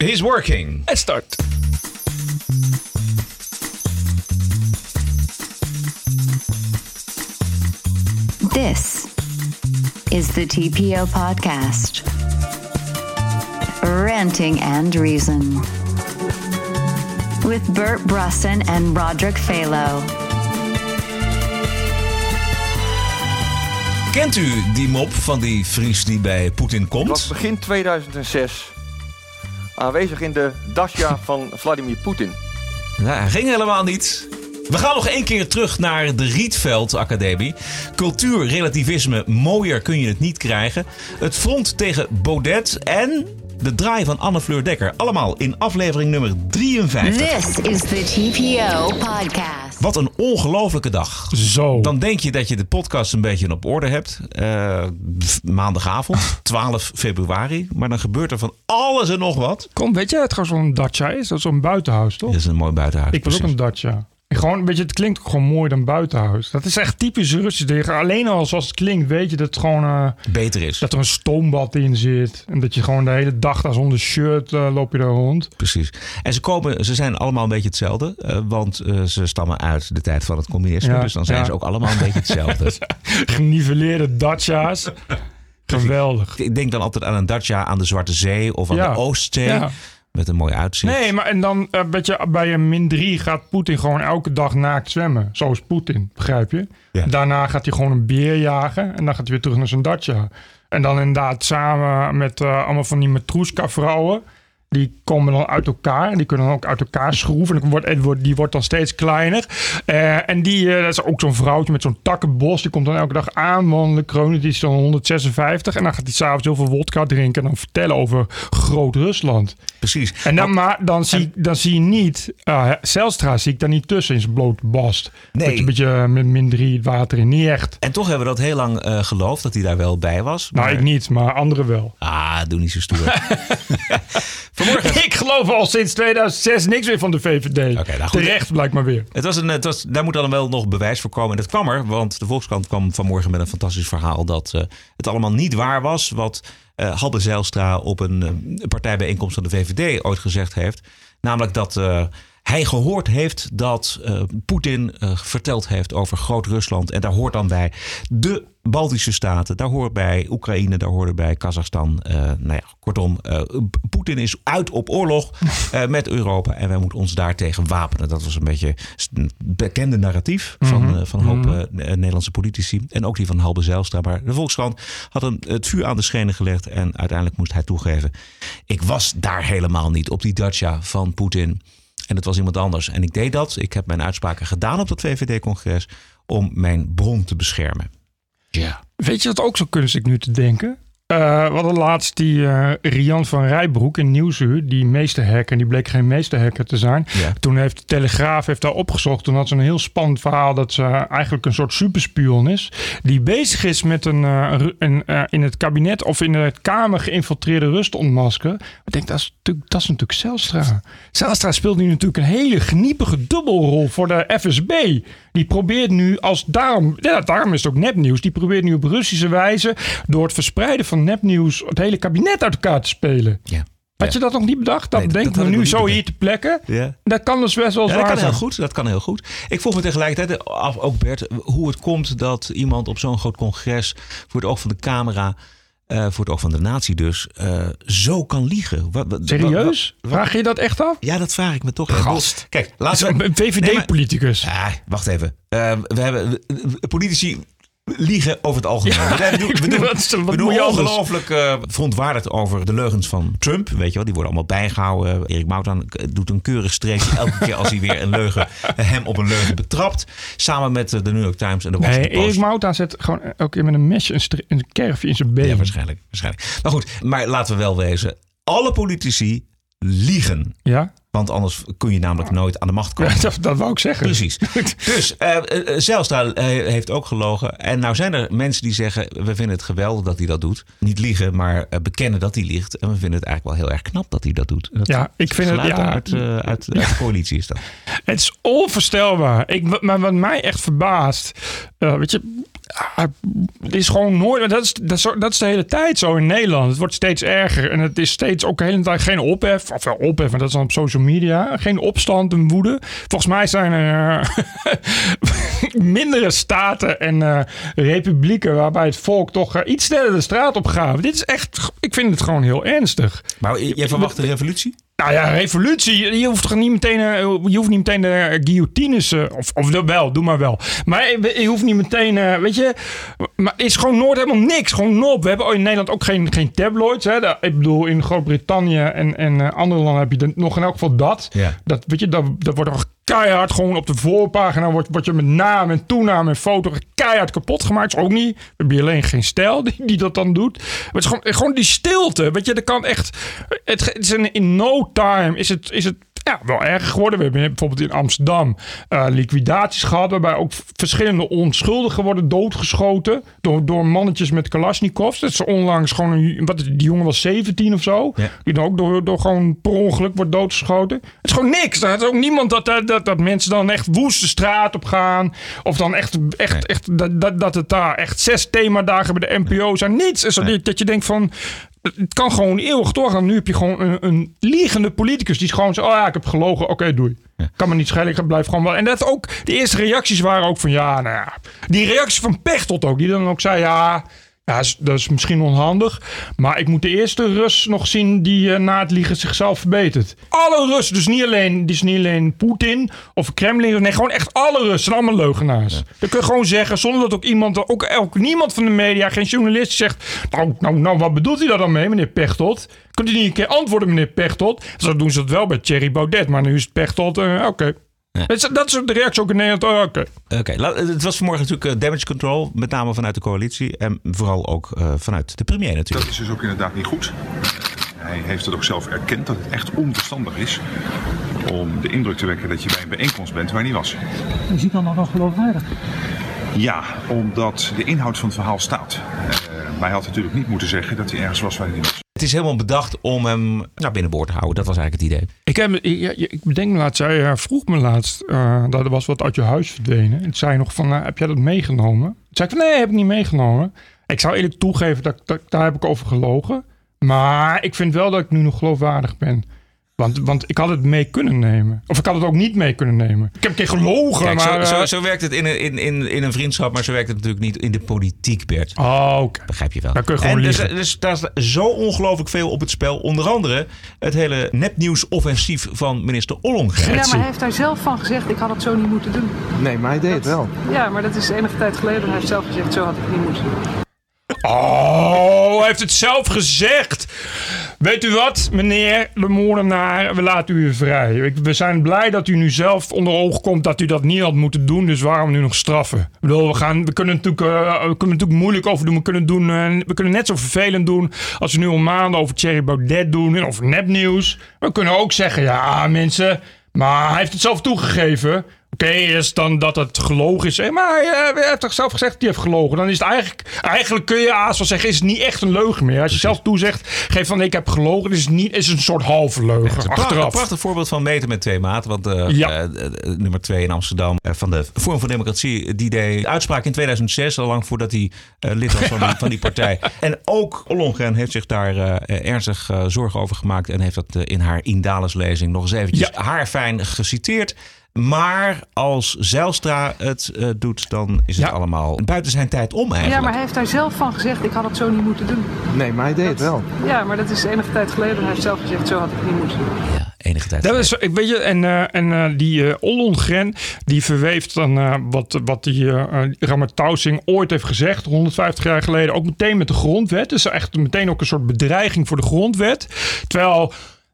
He's working. Let's start. This is the TPO podcast. Ranting and Reason. With Bert Brusson and Roderick Phalo. Kent u die mop van die Fries die bij Poetin Het was begin 2006 aanwezig in de Dasha van Vladimir Poetin. Nou, ging helemaal niet. We gaan nog één keer terug naar de Rietveld Academie. Cultuur, relativisme, mooier kun je het niet krijgen. Het front tegen Baudet en de draai van Anne Fleur Dekker. Allemaal in aflevering nummer 53. This is the TPO podcast. Wat een ongelofelijke dag. Zo. Dan denk je dat je de podcast een beetje op orde hebt. Eh, maandagavond, 12 februari. Maar dan gebeurt er van alles en nog wat. Kom, weet je het gewoon zo'n Dacia is? Dat is zo'n buitenhuis, toch? Dit is een mooi buitenhuis. ik was ook een Dacia. Gewoon, een beetje, het klinkt ook gewoon mooi dan buitenhuis. Dat is echt typisch Russisch. Alleen al zoals het klinkt, weet je dat, het gewoon, eh, Beter is. dat er een stoombad in zit. En dat je gewoon de hele dag daar zonder shirt eh, loop je daar rond. Precies. En ze, komen, ze zijn allemaal een beetje hetzelfde. eh, want ze stammen uit de tijd van het communisme. Ja, dus dan zijn ja. ze ook allemaal een beetje hetzelfde. Geniveleerde Dacia's. Geweldig. Ik denk dan altijd aan een Dacia aan de Zwarte Zee of aan Ja. de Oostzee. Met een mooi uitzicht. Nee, maar en dan eh, weet je, bij een min 3 gaat Poetin gewoon elke dag naakt zwemmen. Zo is Poetin, begrijp je? Ja. Daarna gaat hij gewoon een beer jagen en dan gaat hij weer terug naar zijn Dacia. En dan inderdaad samen met eh, allemaal van die Matrushka-vrouwen. Die komen dan uit elkaar. Die kunnen dan ook uit elkaar schroeven. En dan wordt, die wordt dan steeds kleiner. Eh, en die, eh, dat is ook zo'n vrouwtje met zo'n takkenbos. Die komt dan elke dag aanwandelen. Kronen, die is dan 156. En dan gaat hij s'avonds heel veel wodka drinken. En dan vertellen over Groot-Rusland. Precies. En dan, Want- maar dan, zie, dan zie je niet, uh, Zelstra zie ik daar niet tussen in zijn blote bast. Nee. Beetje, beetje met min drie het water in, niet echt. en toch hebben we dat heel lang eh, geloofd dat hij daar wel bij was. Nou, Maar- ik niet, maar anderen wel. Ah, doe niet zo stoer. Vanmorgen. Ik geloof al sinds 2006 niks meer van de VVD. Oké, nou goed. Terecht blijkt maar weer. Het was een, het was, daar moet dan wel nog bewijs voor komen. En dat kwam er, want de Volkskrant kwam vanmorgen met een fantastisch verhaal... dat eh, het allemaal niet waar was wat eh Halbe Zijlstra op een eh, partijbijeenkomst van de VVD ooit gezegd heeft. Namelijk dat hij gehoord heeft dat eh, Poetin eh, verteld heeft over Groot-Rusland. En daar hoort dan bij de Baltische Staten, daar hoort bij Oekraïne, daar hoort bij Kazachstan. Eh, nou ja, kortom, Poetin is uit op oorlog met Europa en wij moeten ons daartegen wapenen. Dat was een beetje een bekende narratief van, eh, van een hoop eh, Nederlandse politici. En ook die van Halbe Zijlstra. Maar de Volkskrant had een, het vuur aan de schenen gelegd en uiteindelijk moest hij toegeven. Ik was daar helemaal niet op die Dacia van Poetin. En het was iemand anders. En ik deed dat. Ik heb mijn uitspraken gedaan op dat VVD-congres om mijn bron te beschermen. Ja. Weet je wat ook zo ik nu te denken? Eh, we hadden laatst die eh, Rian van Rijbroek in Nieuwsuur, die meesterhacker, die bleek geen meesterhacker te zijn. Ja. Toen heeft de Telegraaf heeft daar opgezocht. Toen had ze een heel spannend verhaal dat ze eigenlijk een soort superspion is. Die bezig is met een, eh, een in het kabinet of in de Kamer geïnfiltreerde rust ontmaskeren. Ik denk, dat is natuurlijk, dat is natuurlijk Zelstra. Zelstra speelt nu natuurlijk een hele geniepige dubbelrol voor de FSB. Die probeert nu als daarom, ja, daarom is het ook nepnieuws. Die probeert nu op Russische wijze door het verspreiden van nepnieuws het hele kabinet uit elkaar te spelen. ja. Had je dat nog niet bedacht? Dat Nee, dat denken we nu zo hier te plekken. Ja. Dat kan dus best wel Ja, dat kan heel goed. Dat kan heel goed. Ik vroeg me tegelijkertijd af, ook Bert, hoe het komt dat iemand op zo'n groot congres voor het oog van de camera, eh, voor het oog van de natie dus, eh, zo kan liegen. Wat, wat- Serieus? wat- Vraag je dat echt af? ja, dat vraag ik me toch. Gast. Kijk, laten is we... een VVD-politicus. Ah, wacht even. Eh, we hebben politici liegen over het algemeen. we doen, we doen, Wat we ongelooflijk eh, verontwaardigd over de leugens van Trump. Weet je wel, die worden allemaal bijgehouden. Erik Moutan doet een keurig streepje elke keer als hij weer een leugen, hem op een leugen betrapt. Samen met eh, de New York Times en de Nee, Washington Post. Erik Mouta zet gewoon elke keer met een mesje een, een kerfje in zijn been. Ja, waarschijnlijk, waarschijnlijk. Maar goed, maar laten we wel wezen. Alle politici liegen. Ja? Want anders kun je namelijk nooit aan de macht komen. Ja, dat, dat wou ik zeggen. Precies. Dus eh eh, Zijlstra eh, heeft ook gelogen. En nou zijn er mensen die zeggen... we vinden het geweldig dat hij dat doet. Niet liegen, maar eh, bekennen dat hij liegt. En we vinden het eigenlijk wel heel erg knap dat hij dat doet. Dat Ja, ik vind het- ja. uit, eh, uit, uit de coalitie is dat. Het is onvoorstelbaar. Ik, maar wat mij echt verbaast, uh, weet je, uh, het is gewoon nooit. Dat is, dat, is, dat is de hele tijd zo in Nederland. Het wordt steeds erger en het is steeds ook de hele tijd geen ophef. Of wel ophef, maar dat is dan op social media. Geen opstand en woede. Volgens mij zijn er uh, mindere staten en uh, republieken waarbij het volk toch iets sneller de straat op gaat. Dit is echt, ik vind het gewoon heel ernstig. Maar jij verwacht een revolutie? Nou ja, revolutie. Je hoeft toch niet meteen, eh, je hoeft niet meteen de guillotines. Eh, of, of wel, doe maar wel. Maar je hoeft niet meteen. Eh, weet je. Maar is gewoon nooit helemaal niks. Gewoon nop. We hebben in Nederland ook geen, geen tabloids. Hè. Ik bedoel, in Groot-Brittannië en, en andere landen heb je nog in elk geval dat. Ja. Dat, weet je, dat, dat wordt toch keihard gewoon op de voorpagina wordt, wordt je met naam en toename en foto keihard kapot gemaakt. Is ook niet. We hebben alleen geen stijl die, dat dan doet. Maar het is gewoon, gewoon die stilte. Weet je, dat kan echt. Het, het is in, in no time is het, is het ja, wel erg geworden. We hebben bijvoorbeeld in Amsterdam uh, liquidaties gehad. Waarbij ook verschillende onschuldigen worden doodgeschoten. Door, door mannetjes met Kalashnikovs. Dat is onlangs gewoon een. Wat, die jongen was 17 of zo. Ja. Die dan ook door, door gewoon per ongeluk wordt doodgeschoten. Het is gewoon niks. Er is ook niemand dat, dat, dat mensen dan echt woest de straat op gaan. Of dan echt. echt, Nee. echt dat, dat, dat het daar echt zes themadagen bij de NPO zijn. Niets. Is dat, dat je denkt van. Het kan gewoon eeuwig doorgaan. Nu heb je gewoon een, een liegende politicus die is gewoon zo. Oh ja, ik heb gelogen. Oké, doei. Kan me niet schelen. Ik blijf gewoon wel. En dat ook. De eerste reacties waren ook van ja, nou ja. Die reactie van Pechtold ook. Die dan ook zei ja. Ja, dat is misschien onhandig. Maar ik moet de eerste Rus nog zien die eh, na het liegen zichzelf verbetert. Alle Russen, dus niet alleen, dus niet alleen Poetin of Kremlin. Nee, gewoon echt alle Russen zijn allemaal leugenaars. Dat kun je gewoon zeggen, zonder dat ook iemand, ook, ook niemand van de media, geen journalist zegt... Nou, nou, nou, wat bedoelt hij daar dan mee, meneer Pechtold? Kunt u niet een keer antwoorden, meneer Pechtold? Zo doen ze het wel bij Thierry Baudet, maar nu is het Pechtold, eh, oké. Dat, is, dat is de reactie ook in Nederland, oh, oké. Het was vanmorgen natuurlijk eh, damage control, met name vanuit de coalitie en vooral ook eh, vanuit de premier Dat natuurlijk. is dus ook inderdaad niet goed. Hij heeft het ook zelf erkend dat het echt onverstandig is om de indruk te wekken dat je bij een bijeenkomst bent waar je niet was. Is hij dan nog wel geloofwaardig? Ja, omdat de inhoud van het verhaal staat. Eh, maar hij had natuurlijk niet moeten zeggen dat hij ergens was waar hij niet was. Het is helemaal bedacht om hem nou, binnenboord te houden. Dat was eigenlijk het idee. Ik, heb, ik, ik bedenk laatst, zij vroeg me laatst eh, dat er was wat uit je huis verdwenen. En toen zei nog van, eh, heb jij dat meegenomen? Toen zei ik van, nee, heb ik niet meegenomen. Ik zou eerlijk toegeven, dat, dat, daar heb ik over gelogen. Maar ik vind wel dat ik nu nog geloofwaardig ben. Want, want ik had het mee kunnen nemen. Of ik had het ook niet mee kunnen nemen. Ik heb een keer gelogen, Kijk, maar... zo, eh, zo, zo werkt het in een, in, in, in een vriendschap, maar zo werkt het natuurlijk niet in de politiek, Bert. Oh, oké. Begrijp je wel. Dan kun je gewoon en dus, liegen. dus daar is zo ongelooflijk veel op het spel. Onder andere het hele nepnieuws-offensief van minister Ollongren. Ja, maar hij heeft daar zelf van gezegd, ik had het zo niet moeten doen. Nee, maar hij deed het wel. Ja, maar dat is enige tijd geleden. Hij heeft zelf gezegd, zo had ik het niet moeten doen. Oh, hij heeft het zelf gezegd. Weet u wat, meneer de moordenaar, we laten u vrij. We zijn blij dat u nu zelf onder ogen komt dat u dat niet had moeten doen. Dus waarom nu nog straffen? Ik bedoel, we, gaan, we, kunnen natuurlijk, eh, we kunnen natuurlijk moeilijk over doen. We kunnen, doen eh, we kunnen net zo vervelend doen als we nu al maanden over Thierry Baudet doen en over nepnieuws. We kunnen ook zeggen, ja mensen, maar hij heeft het zelf toegegeven. Oké, is dan dat het gelogen is. Eh, Maar hij, hij heeft toch zelf gezegd dat hij heeft gelogen. Dan is het eigenlijk... Eigenlijk kun je haast wel zeggen, is het niet echt een leugen meer. Als je zelf toezegt, geef van ik heb gelogen. is het niet, is een soort halve leugen. Prachtig, een prachtig voorbeeld van meten met twee maten. Want eh, Ja. eh, nummer twee in Amsterdam van de Forum voor Democratie... die deed uitspraak in 2006, al lang voordat hij lid was van die, van die partij. En ook Ollongren heeft zich daar ernstig zorgen over gemaakt... en heeft dat in haar Indales lezing nog eens eventjes Ja. haarfijn geciteerd. Maar als Zijlstra het eh, doet, dan is het Ja. allemaal buiten zijn tijd om eigenlijk. Ja, maar hij heeft daar zelf van gezegd, ik had het zo niet moeten doen. Nee, maar hij deed het wel. Ja, maar dat is enige tijd geleden. Hij heeft zelf gezegd, zo had ik het niet moeten doen. Ja, enige tijd. Dat is, ik weet je, en, eh, en eh, die eh Ollongren, die verweeft dan eh, wat, wat die eh uh, Ramert Tausing ooit heeft gezegd, 150 jaar geleden, ook meteen met de grondwet. Dus echt meteen ook een soort bedreiging voor de grondwet. Terwijl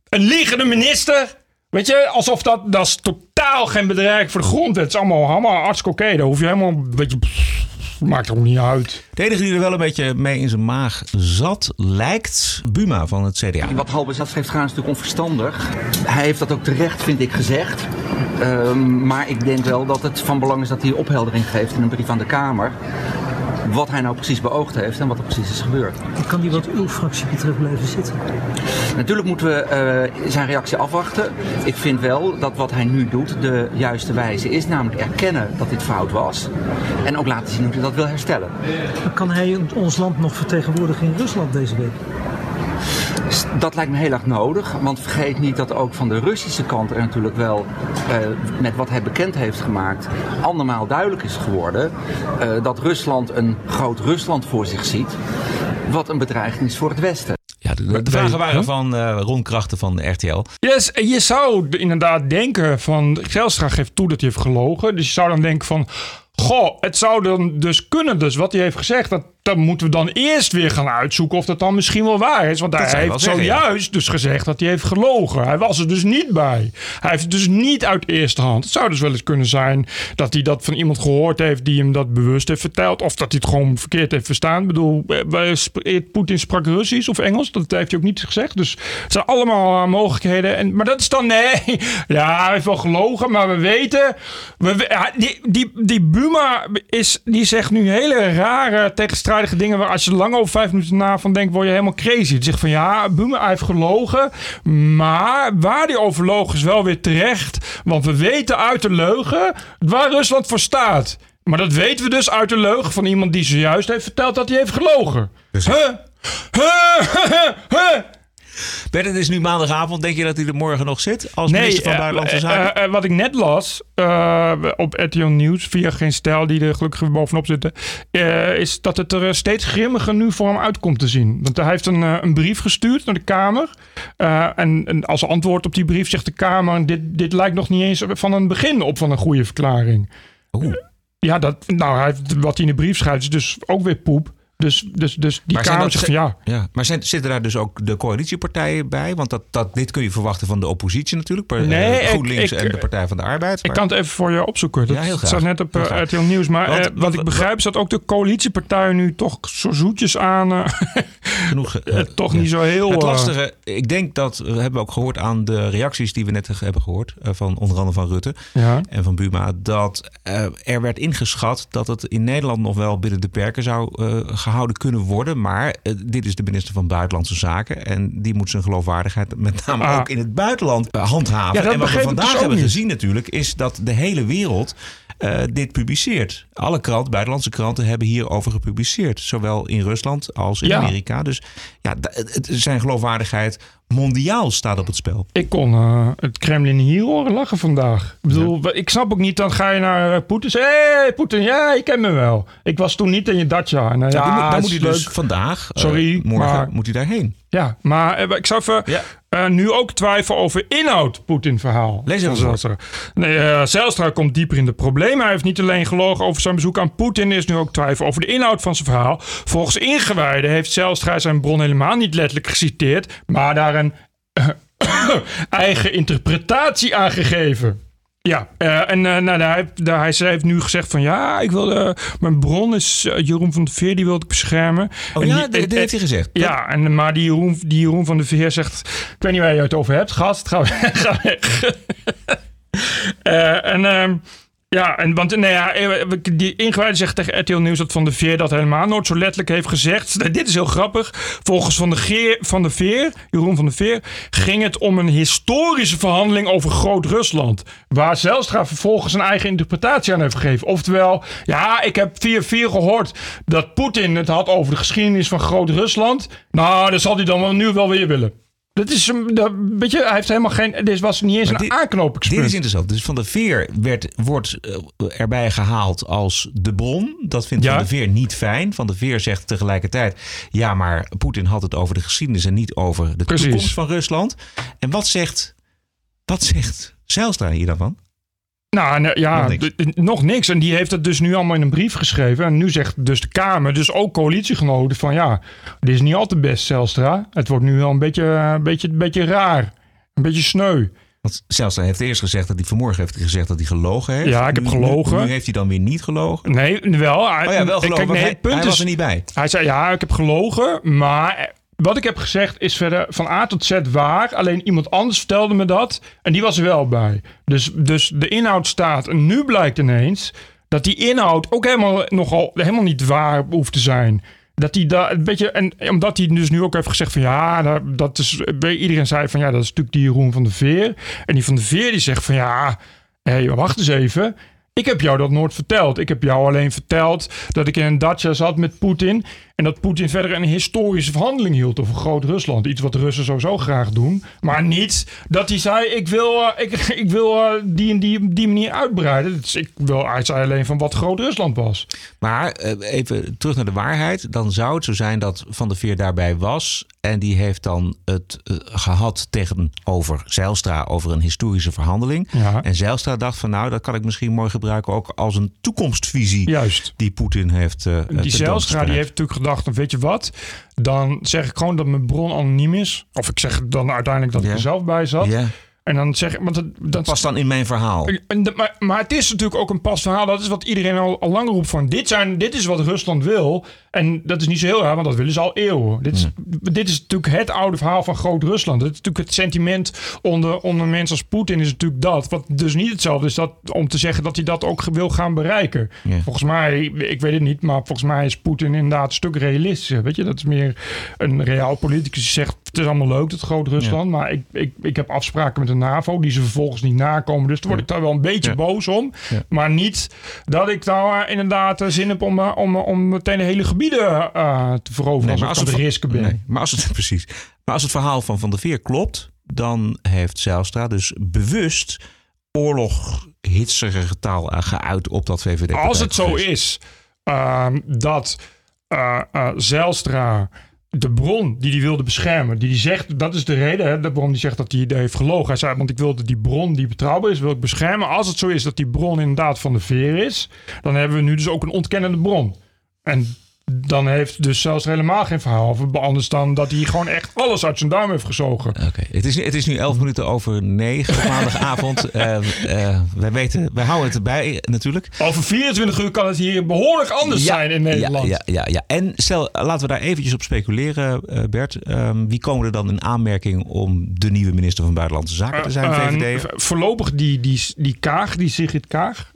een liegende minister, weet je, alsof dat, dat is totaal geen bedreiging voor de grondwet. Het is allemaal, allemaal hartstikke oké. Daar hoef je helemaal, weet je, pff, maakt er ook niet uit. De enige die er wel een beetje mee in zijn maag zat, lijkt Buma van het CDA. Wat Halbe zelf heeft gedaan is natuurlijk onverstandig. Hij heeft dat ook terecht, vind ik, gezegd. Ehm, maar ik denk wel dat het van belang is dat hij opheldering geeft in een brief aan de Kamer. Wat hij nou precies beoogd heeft en wat er precies is gebeurd. Kan die wat uw fractie betreft blijven zitten? Natuurlijk moeten we eh, zijn reactie afwachten. Ik vind wel dat wat hij nu doet de juiste wijze is, namelijk erkennen dat dit fout was en ook laten zien hoe hij dat wil herstellen. Maar kan hij ons land nog vertegenwoordigen in Rusland deze week? Dat lijkt me heel erg nodig, want vergeet niet dat ook van de Russische kant er natuurlijk wel, eh, met wat hij bekend heeft gemaakt, andermaal duidelijk is geworden eh, dat Rusland een groot Rusland voor zich ziet, wat een bedreiging is voor het Westen. Ja, de, de vragen waren van uh, Ron Krachten van RTL. Yes, je zou inderdaad denken van... Zijlstra geeft toe dat hij heeft gelogen. Dus je zou dan denken van... Goh, het zou dan dus kunnen, dus wat hij heeft gezegd, dat, dan moeten we dan eerst weer gaan uitzoeken of dat dan misschien wel waar is. Want Dat hij heeft ja. zojuist dus gezegd dat hij heeft gelogen. Hij was er dus niet bij. Hij heeft het dus niet uit eerste hand. Het zou dus wel eens kunnen zijn dat hij dat van iemand gehoord heeft die hem dat bewust heeft verteld. Of dat hij het gewoon verkeerd heeft verstaan. Ik bedoel, eh, eh, Poetin sprak Russisch of Engels. Dat heeft hij ook niet gezegd. Dus het zijn allemaal eh, mogelijkheden. En, maar dat is dan, nee. Ja, hij heeft wel gelogen, maar we weten. We, die, die, die Buma is, die zegt nu hele rare tegenstrijdige dingen. Waar als je lang over vijf minuten na van denkt, word je helemaal crazy. Die zegt van ja, Buma heeft gelogen. Maar waar die over loog is wel weer terecht. Want we weten uit de leugen waar Rusland voor staat. Maar dat weten we dus uit de leugen van iemand die zojuist heeft verteld dat hij heeft gelogen. Huh? Huh? Huh? Bert, het is nu maandagavond. Denk je dat hij er morgen nog zit als minister van eh, Buitenlandse eh, Zaken? eh, wat ik net las op RTL Nieuws, via Geen Stijl, die er gelukkig bovenop zitten, is dat het er steeds grimmiger nu voor hem uitkomt te zien. Want hij heeft een, een brief gestuurd naar de Kamer. En, en als antwoord op die brief zegt de Kamer, dit, dit lijkt nog niet eens van een begin op van een goede verklaring. Oeh. Ja, dat, nou, hij wat hij in de brief schrijft is dus ook weer poep. Dus, dus, dus die Maar Kamer zegt van ja, Ja, maar zijn, zitten daar dus ook de coalitiepartijen bij? Want dat, dat, dit kun je verwachten van de oppositie natuurlijk. Per, Nee, ik- GroenLinks ik- en de Partij van de Arbeid. Ik maar- kan het even voor je opzoeken. Dat Ja, heel graag. staat net op Heel eh. RTL Nieuws. Maar Want- eh, wat ik begrijp is dat ook de coalitiepartijen nu toch zo zoetjes aan... eh, genoeg. toch ja. niet zo heel... Het lastige, ik denk dat, we hebben ook gehoord aan de reacties die we net hebben gehoord. eh, Van onder andere van Rutte ja. en van Buma. Dat er werd ingeschat dat het in Nederland nog wel binnen de perken zou eh, gehouden kunnen worden. Maar eh, dit is de minister van Buitenlandse Zaken. En die moet zijn geloofwaardigheid met name Ah. ook in het buitenland eh, handhaven. Ja, en wat we vandaag dus hebben niet. gezien natuurlijk, is dat de hele wereld eh, dit publiceert. Alle kranten, buitenlandse kranten hebben hierover gepubliceerd. Zowel in Rusland als in Ja. Amerika. Dus ja, zijn geloofwaardigheid mondiaal staat op het spel. Ik kon eh, het Kremlin hier horen lachen vandaag. Ik bedoel, ik snap ook niet, dan ga je naar eh, Poetin. Hé, hey, Poetin, ja, je kent me wel. Ik was toen niet in je Dacia. En, eh, Ja, ja, dan moet, dan hij dus vandaag, Sorry, morgen, maar- moet hij daarheen. Ja, maar ik zou even Ja. Eh, nu ook twijfelen over inhoud Poetin-verhaal. Lees. Zijlstra. Nee, Zijlstra komt dieper in de problemen. Hij heeft niet alleen gelogen over zijn bezoek aan Poetin. Er is nu ook twijfel over de inhoud van zijn verhaal. Volgens ingewijden heeft Zijlstra zijn bron helemaal niet letterlijk geciteerd, maar daar een eigen interpretatie aan gegeven. Ja, eh, en eh, nou, hij, daar, hij, zij heeft nu gezegd van ja, ik wil, mijn bron is eh, Jeroen van der Veer, die wil ik beschermen. Oh En ja, en- heeft hij gezegd. ja, en, maar die Jeroen, die Jeroen van de Veer zegt... Ik weet niet waar je het over hebt, gast. Ga, ga weg. En... ja, en, want nee, ja, eh, die ingewijde zegt tegen RTL Nieuws dat Van de Veer dat helemaal nooit zo letterlijk heeft gezegd. Dit is heel grappig. Volgens Van de, Geer, van de Veer, Jeroen van de Veer, ging het om een historische verhandeling over Groot-Rusland. Waar Zijlstra vervolgens een eigen interpretatie aan heeft gegeven. Oftewel, ja, ik heb via vier gehoord dat Poetin het had over de geschiedenis van Groot-Rusland. Nou, dat zal hij dan nu wel weer willen. Dat is een, dat, weet je, hij heeft helemaal geen, dit was niet eens Maar een dit- aanknopingspunt. Dit is interessant. Dus Van der Veer werd, wordt eh, erbij gehaald als de bron. Dat vindt Ja. Van der Veer niet fijn. Van der Veer zegt tegelijkertijd... ja, maar Poetin had het over de geschiedenis... en niet over de Precies. toekomst van Rusland. En wat zegt, wat zegt Zijlstra hier dan van? Nou, nee, ja, Nog niks. d- nog niks. En die heeft het dus nu allemaal in een brief geschreven. En nu zegt dus de Kamer, dus ook coalitiegenoten, van ja, dit is niet al te best, Zelstra. Het wordt nu wel een beetje, een beetje, een beetje raar. Een beetje sneu. Want Zijlstra heeft eerst gezegd dat hij vanmorgen heeft gezegd dat hij gelogen heeft. Ja, ik heb gelogen. Nu, nu heeft hij dan weer niet gelogen. Nee, wel. Hij, Oh ja, wel gelogen. Kijk, nee, hij, hij was er niet bij. Hij zei, ja, ik heb gelogen, maar wat ik heb gezegd is verder van A tot Z waar. Alleen iemand anders vertelde me dat en die was er wel bij. Dus, dus de inhoud staat en nu blijkt ineens Dat die inhoud ook helemaal, nogal, helemaal niet waar hoeft te zijn. Dat hij daar een beetje. En omdat hij dus nu ook heeft gezegd van ja, dat- is. Iedereen zei van ja, dat is natuurlijk die Jeroen van de Veer. En die van de Veer die zegt van ja, hé, wacht eens even. Ik heb jou dat nooit verteld. Ik heb jou alleen verteld dat ik in een dacha zat met Poetin. En dat Poetin verder een historische verhandeling hield over Groot-Rusland. Iets wat de Russen sowieso graag doen. Maar niet dat hij zei: Ik wil, eh, ik, ik wil eh, die en die, die manier uitbreiden. Dus ik wil, hij zei alleen van wat Groot-Rusland was. Maar eh, even terug naar de waarheid. Dan zou het zo zijn dat Van der Veer daarbij was. En die heeft dan het eh, gehad tegenover Zijlstra over een historische verhandeling. Ja. En Zijlstra dacht van nou, dat kan ik misschien mooi gebruiken ook als een toekomstvisie. Juist. Die Poetin heeft. eh, Die Zijlstra die heeft natuurlijk gedacht, weet je wat? Dan zeg ik gewoon dat mijn bron anoniem is. Of ik zeg dan uiteindelijk dat ik er zelf bij zat. Ja, En dan zeg ik, want het, dat past dan in mijn verhaal. En maar, maar het is natuurlijk ook een pas verhaal. Dat is wat iedereen al, al langer roept van. Dit, zijn, dit is wat Rusland wil. En dat is niet zo heel raar, want dat willen ze al eeuwen. Dit is, dit is natuurlijk het oude verhaal van Groot-Rusland. Het is natuurlijk het sentiment onder, onder mensen als Poetin is natuurlijk dat. Wat dus niet hetzelfde is dat, om te zeggen dat hij dat ook wil gaan bereiken. Volgens mij, ik weet het niet, maar volgens mij is Poetin inderdaad een stuk realistischer. Weet je, dat is meer een reaal politicus die zegt... het is allemaal leuk, dat Groot-Rusland... maar ik, ik, ik heb afspraken met de NAVO die ze vervolgens niet nakomen. Dus dan word ik daar wel een beetje Ja. boos om. Ja. Maar niet dat ik daar inderdaad eh, zin heb om, eh, om, om meteen de hele gebieden eh, te veroveren... als, als ik het de risken ben. nee, maar als het precies. Maar als het verhaal van Van der Veer klopt, dan heeft Zijlstra dus bewust oorlog hitsige taal geuit op dat VVD. Als het zo is ehm, dat eh, Zijlstra de bron die hij wilde beschermen, die hij zegt, dat is de reden, hè, de bron die zegt dat hij heeft gelogen. Hij zei, want ik wilde die bron die betrouwbaar is, wil ik beschermen. Als het zo is dat die bron inderdaad van de veer is, dan hebben we nu dus ook een ontkennende bron. En dan heeft dus zelfs helemaal geen verhaal over, anders dan dat hij gewoon echt alles uit zijn duim heeft gezogen. Oké, het, is, het is nu 11 minuten over 9 op maandagavond. Eh, eh, wij weten, wij houden het erbij natuurlijk. Over 24 uur kan het hier behoorlijk anders zijn in Nederland. Ja, ja, ja. En stel, laten we daar eventjes op speculeren, eh, Bert. Ehm, wie komen er dan in aanmerking om de nieuwe minister van Buitenlandse Zaken te zijn, VVD? voorlopig die, die, die Kaag, die Sigrid Kaag,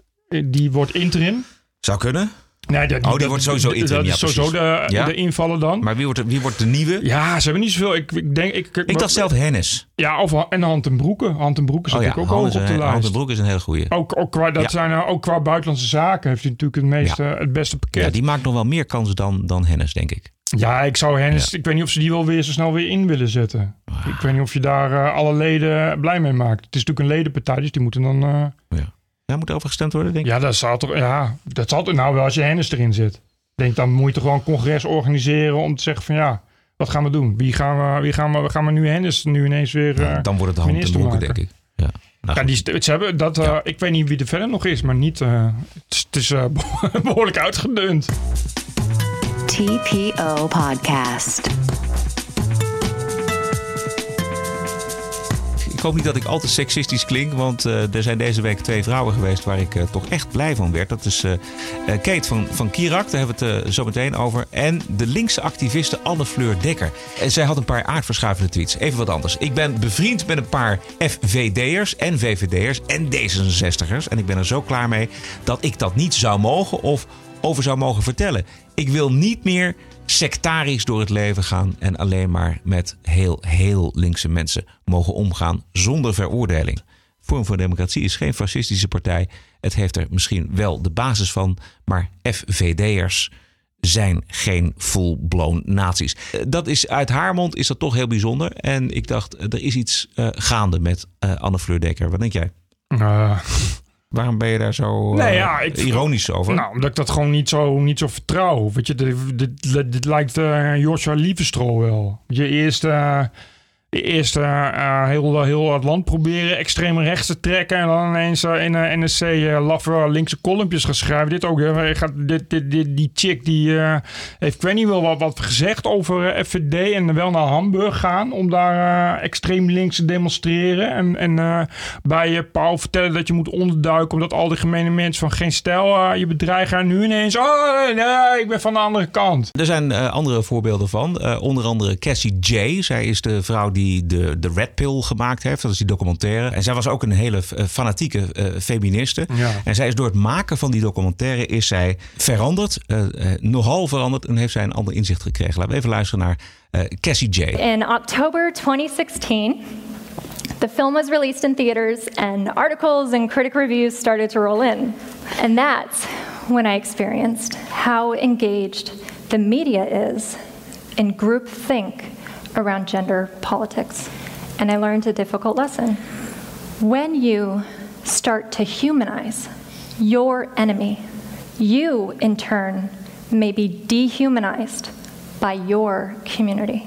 die wordt interim. Zou kunnen. Nee, dat, Oh, die wordt sowieso interim, Dat ja, is sowieso de. Ja. de invallen dan. Maar wie wordt, wie wordt de nieuwe? ja, ze hebben niet zoveel. Ik, ik denk, ik, Ik dacht zelf Hennis. Ja, of, en Hand en Broeken. Hand en Broeken zit Oh ja, ik ook hoog op de lijst. Hans en Broek is een hele goeie. Ook, ook, qua, dat zijn, ook qua buitenlandse zaken heeft hij natuurlijk het, meeste, het beste pakket. Ja, die maakt nog wel meer kansen dan, dan Hennis, denk ik. Ja, ik zou Hennis, ik weet niet of ze die wel weer zo snel weer in willen zetten. Ik weet niet of je daar eh, alle leden blij mee maakt. Het is natuurlijk een ledenpartij, dus die moeten dan... eh, Ja. Daar moet over gestemd worden, denk ik. ja, dat zal toch, ja, dat zal toch nou wel als je Hennis erin zit. Ik denk, dan moet je toch gewoon een congres organiseren om te zeggen van ja, wat gaan we doen? Wie gaan we, wie gaan we, gaan we nu Hennis nu ineens weer Ja, eh, dan wordt het hand broeken, maken? denk ik. Ja. Nou, Ja, die, ze hebben dat, eh, ik weet niet wie er verder nog is, maar niet, eh, het is, het is eh, behoorlijk uitgedund. TPO Podcast. Ik hoop niet dat ik al te seksistisch klink, want eh, er zijn deze week twee vrouwen geweest waar ik eh, toch echt blij van werd. Dat is eh, Kate van, van Kirak, daar hebben we het zo meteen over. En de linkse activiste Anne Fleur Dekker. En zij had een paar aardverschuivende tweets. Even wat anders. Ik ben bevriend met een paar FVD'ers en VVD'ers en D66'ers. En ik ben er zo klaar mee dat ik dat niet zou mogen of over zou mogen vertellen. Ik wil niet meer sectarisch door het leven gaan en alleen maar met heel, heel linkse mensen mogen omgaan zonder veroordeling. Vorm voor Democratie is geen fascistische partij. Het heeft er misschien wel de basis van, maar FVD'ers zijn geen full-blown nazi's. Eh, Dat is uit haar mond is dat toch heel bijzonder. En ik dacht, eh, er is iets eh, gaande met Anne Fleur Dekker. Wat denk jij? Waarom ben je daar zo eh, Nee, ja, ik- ironisch over? nou, omdat ik dat gewoon niet zo, niet zo vertrouw. Weet je, dit, dit, dit lijkt uh, Joshua Lievestro wel. Je eerst, eh, eerst eh, eh, heel, heel het land proberen extreem rechts te trekken. En dan ineens eh, in een NSC eh, laffe linkse kolompjes gaan schrijven. Dit ook. Gaat, dit, dit, dit, die chick die heeft, ik wel wat, wat gezegd over FVD. En wel naar Hamburg gaan om daar extreem links te demonstreren. En, en bij je Pauw vertellen dat je moet onderduiken. Omdat al die gemene mensen van geen stijl je bedreigen. En nu ineens, oh nee, ik ben van de andere kant. Er zijn andere voorbeelden van. Onder andere Cassie J. Zij is de vrouw die die de, de Red Pill gemaakt heeft. Dat is die documentaire. En zij was ook een hele eh, fanatieke eh, feministe. Ja. En zij is door het maken van die documentaire is zij veranderd. eh, eh, nogal veranderd. En heeft zij een ander inzicht gekregen. Laten we even luisteren naar eh, Cassie J. In October 2016, the film was released in theaters, and articles and critic reviews started to roll in. And that's when I experienced how engaged the media is in groupthink around gender politics. And I learned a difficult lesson. When you start to humanize your enemy, you in turn may be dehumanized by your community.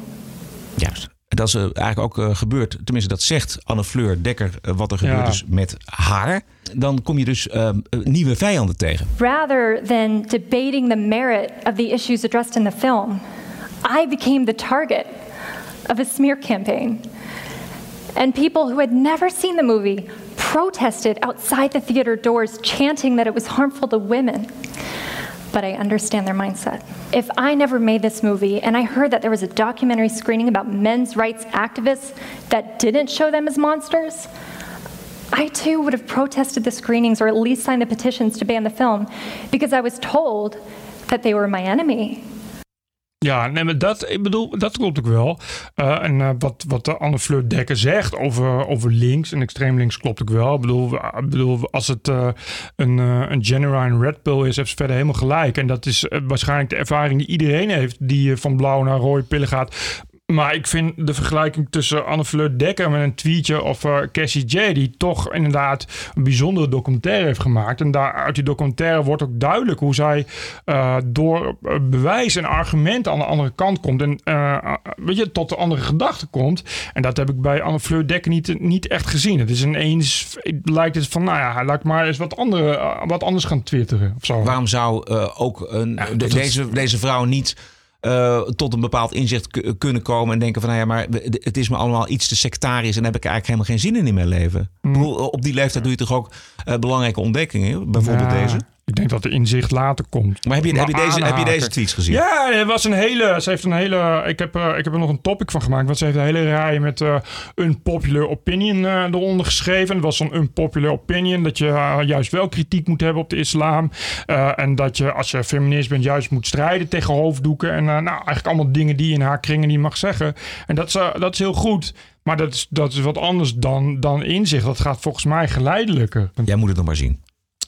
Juist. En dat is eh, eigenlijk ook eh, gebeurd. Tenminste, dat zegt Anne Fleur Dekker eh, wat er gebeurd Ja. is met haar. Dan kom je dus eh, nieuwe vijanden tegen. Rather than debating the merit of the issues addressed in the film, I became the target of a smear campaign. And people who had never seen the movie protested outside the theater doors, chanting that it was harmful to women. But I understand their mindset. If I never made this movie and I heard that there was a documentary screening about men's rights activists that didn't show them as monsters, I too would have protested the screenings or at least signed the petitions to ban the film because I was told that they were my enemy. Ja, nee, maar dat, ik bedoel, dat klopt ook wel. Eh, en eh, wat, wat Anne Fleur Dekker zegt over, over links en extreem links klopt ook wel. Ik bedoel, ik bedoel als het eh, een, een genuine red pill is, heeft ze verder helemaal gelijk. En dat is waarschijnlijk de ervaring die iedereen heeft die van blauw naar rode pillen gaat. Maar ik vind de vergelijking tussen Anne Fleur Dekker met een tweetje of eh, Cassie J, die toch inderdaad een bijzondere documentaire heeft gemaakt. En daar uit die documentaire wordt ook duidelijk hoe zij eh, door eh, bewijs en argument aan de andere kant komt. En eh, weet je, tot de andere gedachte komt. En dat heb ik bij Anne Fleur Dekker niet, niet echt gezien. Het is ineens, het lijkt het van, nou ja, laat ik maar eens wat, andere, wat anders gaan twitteren. Of zo. Waarom zou eh, ook een, de- dat- deze, deze vrouw niet eh, tot een bepaald inzicht kunnen komen en denken van, nou ja, maar het is me allemaal iets te sectarisch en heb ik eigenlijk helemaal geen zin in in mijn leven. Bedoel, op die leeftijd doe je toch ook eh, belangrijke ontdekkingen, bijvoorbeeld Ja, deze. Ik denk dat de inzicht later komt. Maar heb je, heb je, deze, heb je deze tweets gezien? Ja, het was een hele. Ze heeft een hele. Ik heb, eh, ik heb er nog een topic van gemaakt. Want ze heeft een hele rij met eh unpopular opinion eh, eronder geschreven. Het was zo'n unpopular opinion. Dat je eh, juist wel kritiek moet hebben op de islam. En dat je, als je feminist bent, juist moet strijden tegen hoofddoeken. En nou, eigenlijk allemaal dingen die je in haar kringen niet mag zeggen. En dat is, dat is heel goed. Maar dat is, dat is wat anders dan, dan inzicht. Dat gaat volgens mij geleidelijker. Jij moet het nog maar zien.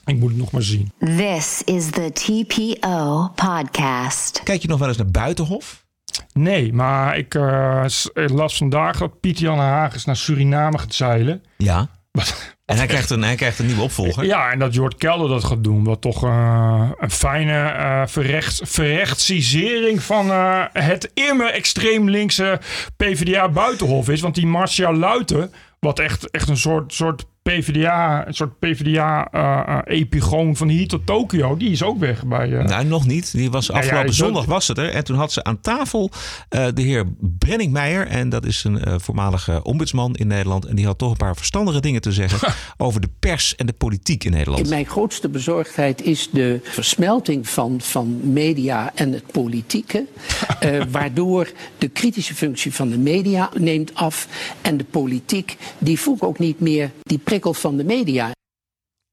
Ik moet het nog maar zien. This is the TPO podcast. Kijk je nog wel eens naar Buitenhof? Nee, maar ik eh, las vandaag dat Pieter Jan Hagens naar Suriname gaat zeilen. Ja. En hij krijgt, een, hij krijgt een nieuwe opvolger. Ja, en dat Jort Kelder dat gaat doen. Wat toch eh, een fijne eh verrechts, verrechtsisering van eh, het immer extreem linkse PvdA Buitenhof is. Want die Marcia Luiten, wat echt, echt een soort, soort PvdA, een soort PvdA eh, eh, epigoon van hier tot Tokio, die is ook weg bij... eh, Nou, nog niet. Die was ja, afgelopen zondag ook- was het er. En toen had ze aan tafel eh, de heer Brenning Meijer. En dat is een eh, voormalige ombudsman in Nederland. En die had toch een paar verstandige dingen te zeggen over de pers en de politiek in Nederland. Mijn grootste bezorgdheid is de versmelting van, van media en het politieke. eh, waardoor de kritische functie van de media neemt af. En de politiek, die voelt ook niet meer die prikkel van de media.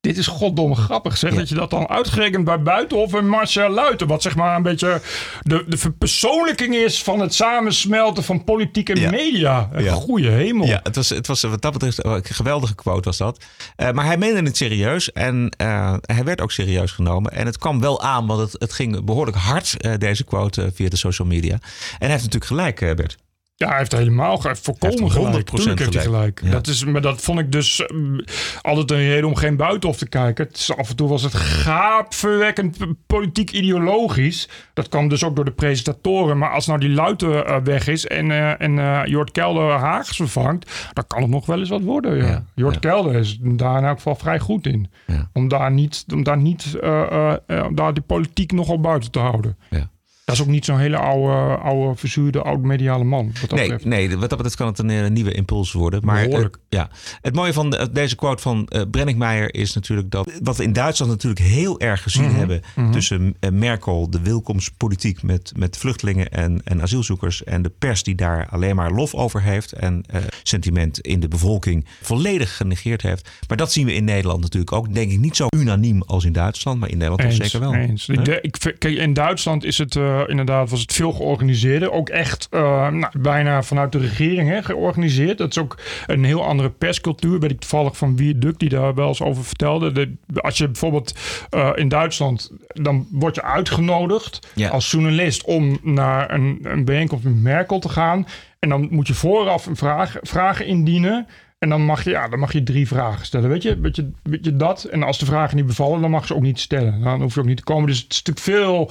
Dit is goddomme grappig, zeg. Dat je dat dan uitgerekend bij Buitenhof en Marcia Luiten. Wat zeg maar een beetje de, de verpersoonlijking is van het samensmelten van politiek en Ja. media. Een Ja. goede hemel. Ja, het was, het was wat dat betreft een geweldige quote was dat. Eh, maar hij meende het serieus en eh, hij werd ook serieus genomen. En het kwam wel aan, want het, het ging behoorlijk hard, eh, deze quote, eh, via de social media. En hij heeft natuurlijk gelijk, eh, Bert. Ja, hij heeft helemaal volkomen Hij heeft. 100% heeft hij gelijk. gelijk. Ja. Dat is, maar dat vond ik dus mm, altijd een reden om geen buitenhof te kijken. Het is, af en toe was het gaapverwekkend p- politiek ideologisch. Dat kwam dus ook door de presentatoren. Maar als nou die Luiten eh, weg is en, eh en eh Jort Kelder Haags vervangt, dan kan het nog wel eens wat worden. Ja. Ja, Jort ja. Kelder is daar in elk geval vrij goed in. Om daar niet, om daar niet eh, eh, eh, om daar die politiek nog op buiten te houden. Ja. Dat is ook niet zo'n hele oude, oude verzuurde, oude mediale man. Wat dat Nee, betreft. nee, wat dat betreft kan het een eh, nieuwe impuls worden. Maar eh, ja. het mooie van de- deze quote van eh Brenninkmeijer is natuurlijk dat wat we in Duitsland natuurlijk heel erg gezien Mhm, hebben mhm. tussen eh, Merkel, de welkomstpolitiek met, met vluchtelingen en, en asielzoekers en de pers die daar alleen maar lof over heeft en eh, sentiment in de bevolking volledig genegeerd heeft. Maar dat zien we in Nederland natuurlijk ook. Denk ik niet zo unaniem als in Duitsland, maar in Nederland Eens, zeker wel. eens. Ik, kijk, in Duitsland is het eh, inderdaad was het veel georganiseerder. Ook echt eh, nou, bijna vanuit de regering hè, georganiseerd. Dat is ook een heel andere perscultuur. Weet ik toevallig van Wie Duk die daar wel eens over vertelde. De, als je bijvoorbeeld eh, in Duitsland, dan word je uitgenodigd Ja. als journalist om naar een, een bijeenkomst met Merkel te gaan. En dan moet je vooraf een vraag, vragen indienen. En dan mag, je, ja, dan mag je drie vragen stellen. Weet je, weet, je, weet je dat? En als de vragen niet bevallen, dan mag ze ook niet stellen. Dan hoef je ook niet te komen. Dus het is natuurlijk veel.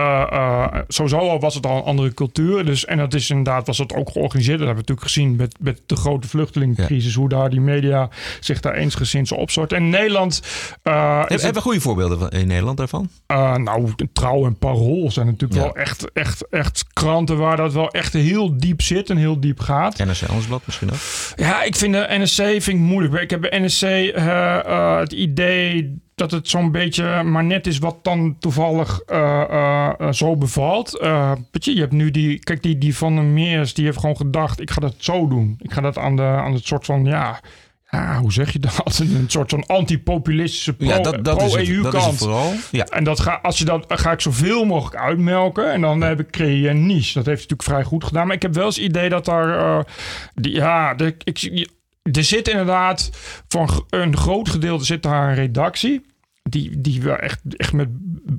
Eh, eh, sowieso al was het al een andere cultuur. Dus, en dat is inderdaad, was dat ook georganiseerd. Dat hebben we natuurlijk gezien met, met de grote vluchtelingencrisis. Hoe daar die media zich daar eensgezind opsort. En Nederland. eh, is Hebben het- we goede voorbeelden van- in Nederland daarvan? nou, Trouw en Parool zijn natuurlijk Ja. wel echt, echt, echt kranten waar dat wel echt heel diep zit en heel diep gaat. NRC Handelsblad misschien ook? Ja, ik vind de NSC vind ik moeilijk. Ik heb bij NSC eh, eh, het idee dat het zo'n beetje maar net is wat dan toevallig eh, eh, eh, zo bevalt. Weet je, je hebt nu die, kijk, die, die van der Meers, die heeft gewoon gedacht, ik ga dat zo doen. Ik ga dat aan, de, aan het soort van, ja, ja hoe zeg je dat? Een soort van antipopulistische pro, Ja, dat- dat is het- pro-EU dat is het kant. vooral. Ja. En dat ga, als je dat, ga ik zoveel mogelijk uitmelken. En dan heb ik, creëer je een niche. Dat heeft natuurlijk vrij goed gedaan. Maar ik heb wel eens het idee dat daar... die, ja, de, ik, er zit inderdaad... Voor een groot gedeelte zit daar een redactie... Die, die wel echt, echt met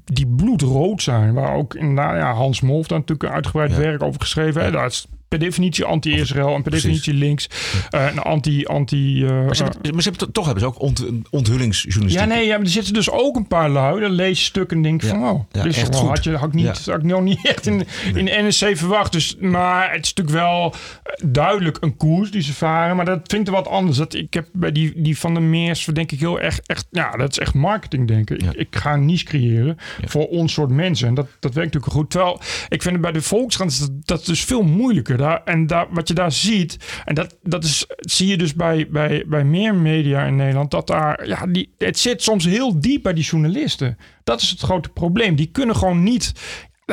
die bloedrood zijn. Waar ook inderdaad, ja, Hans Molf daar natuurlijk een uitgebreid Ja. werk over geschreven. Hè? Dat is per definitie anti-Israël en per Precies. definitie links. En anti... anti eh, Maar ze hebben, maar ze hebben, toch hebben ze ook ont, onthullingsjournalistiek. ja, nee, ja, maar er zitten dus ook een paar lui. Dan lees je stukken en denk Ja. van, oh, Ja, is echt wel, goed. had, je, had, ik niet, Ja. had ik nou niet echt in, in NSC verwacht. Dus, maar het is natuurlijk wel eh, duidelijk een koers die ze varen. Maar dat vind ik wat anders. Dat, ik heb bij die, die van de Meers, denk ik heel erg, echt, ja, dat is echt marketing, denk ik. Ik, ga een niche creëren voor ons soort mensen. En dat, dat werkt natuurlijk goed. Terwijl, ik vind het bij de Volkskrant, dat, dat is dus veel moeilijker. Daar, en daar, wat je daar ziet, en dat, dat is, zie je dus bij, bij, bij meer media in Nederland, dat daar, ja, die, het zit soms heel diep bij die journalisten. Dat is het grote probleem. Die kunnen gewoon niet.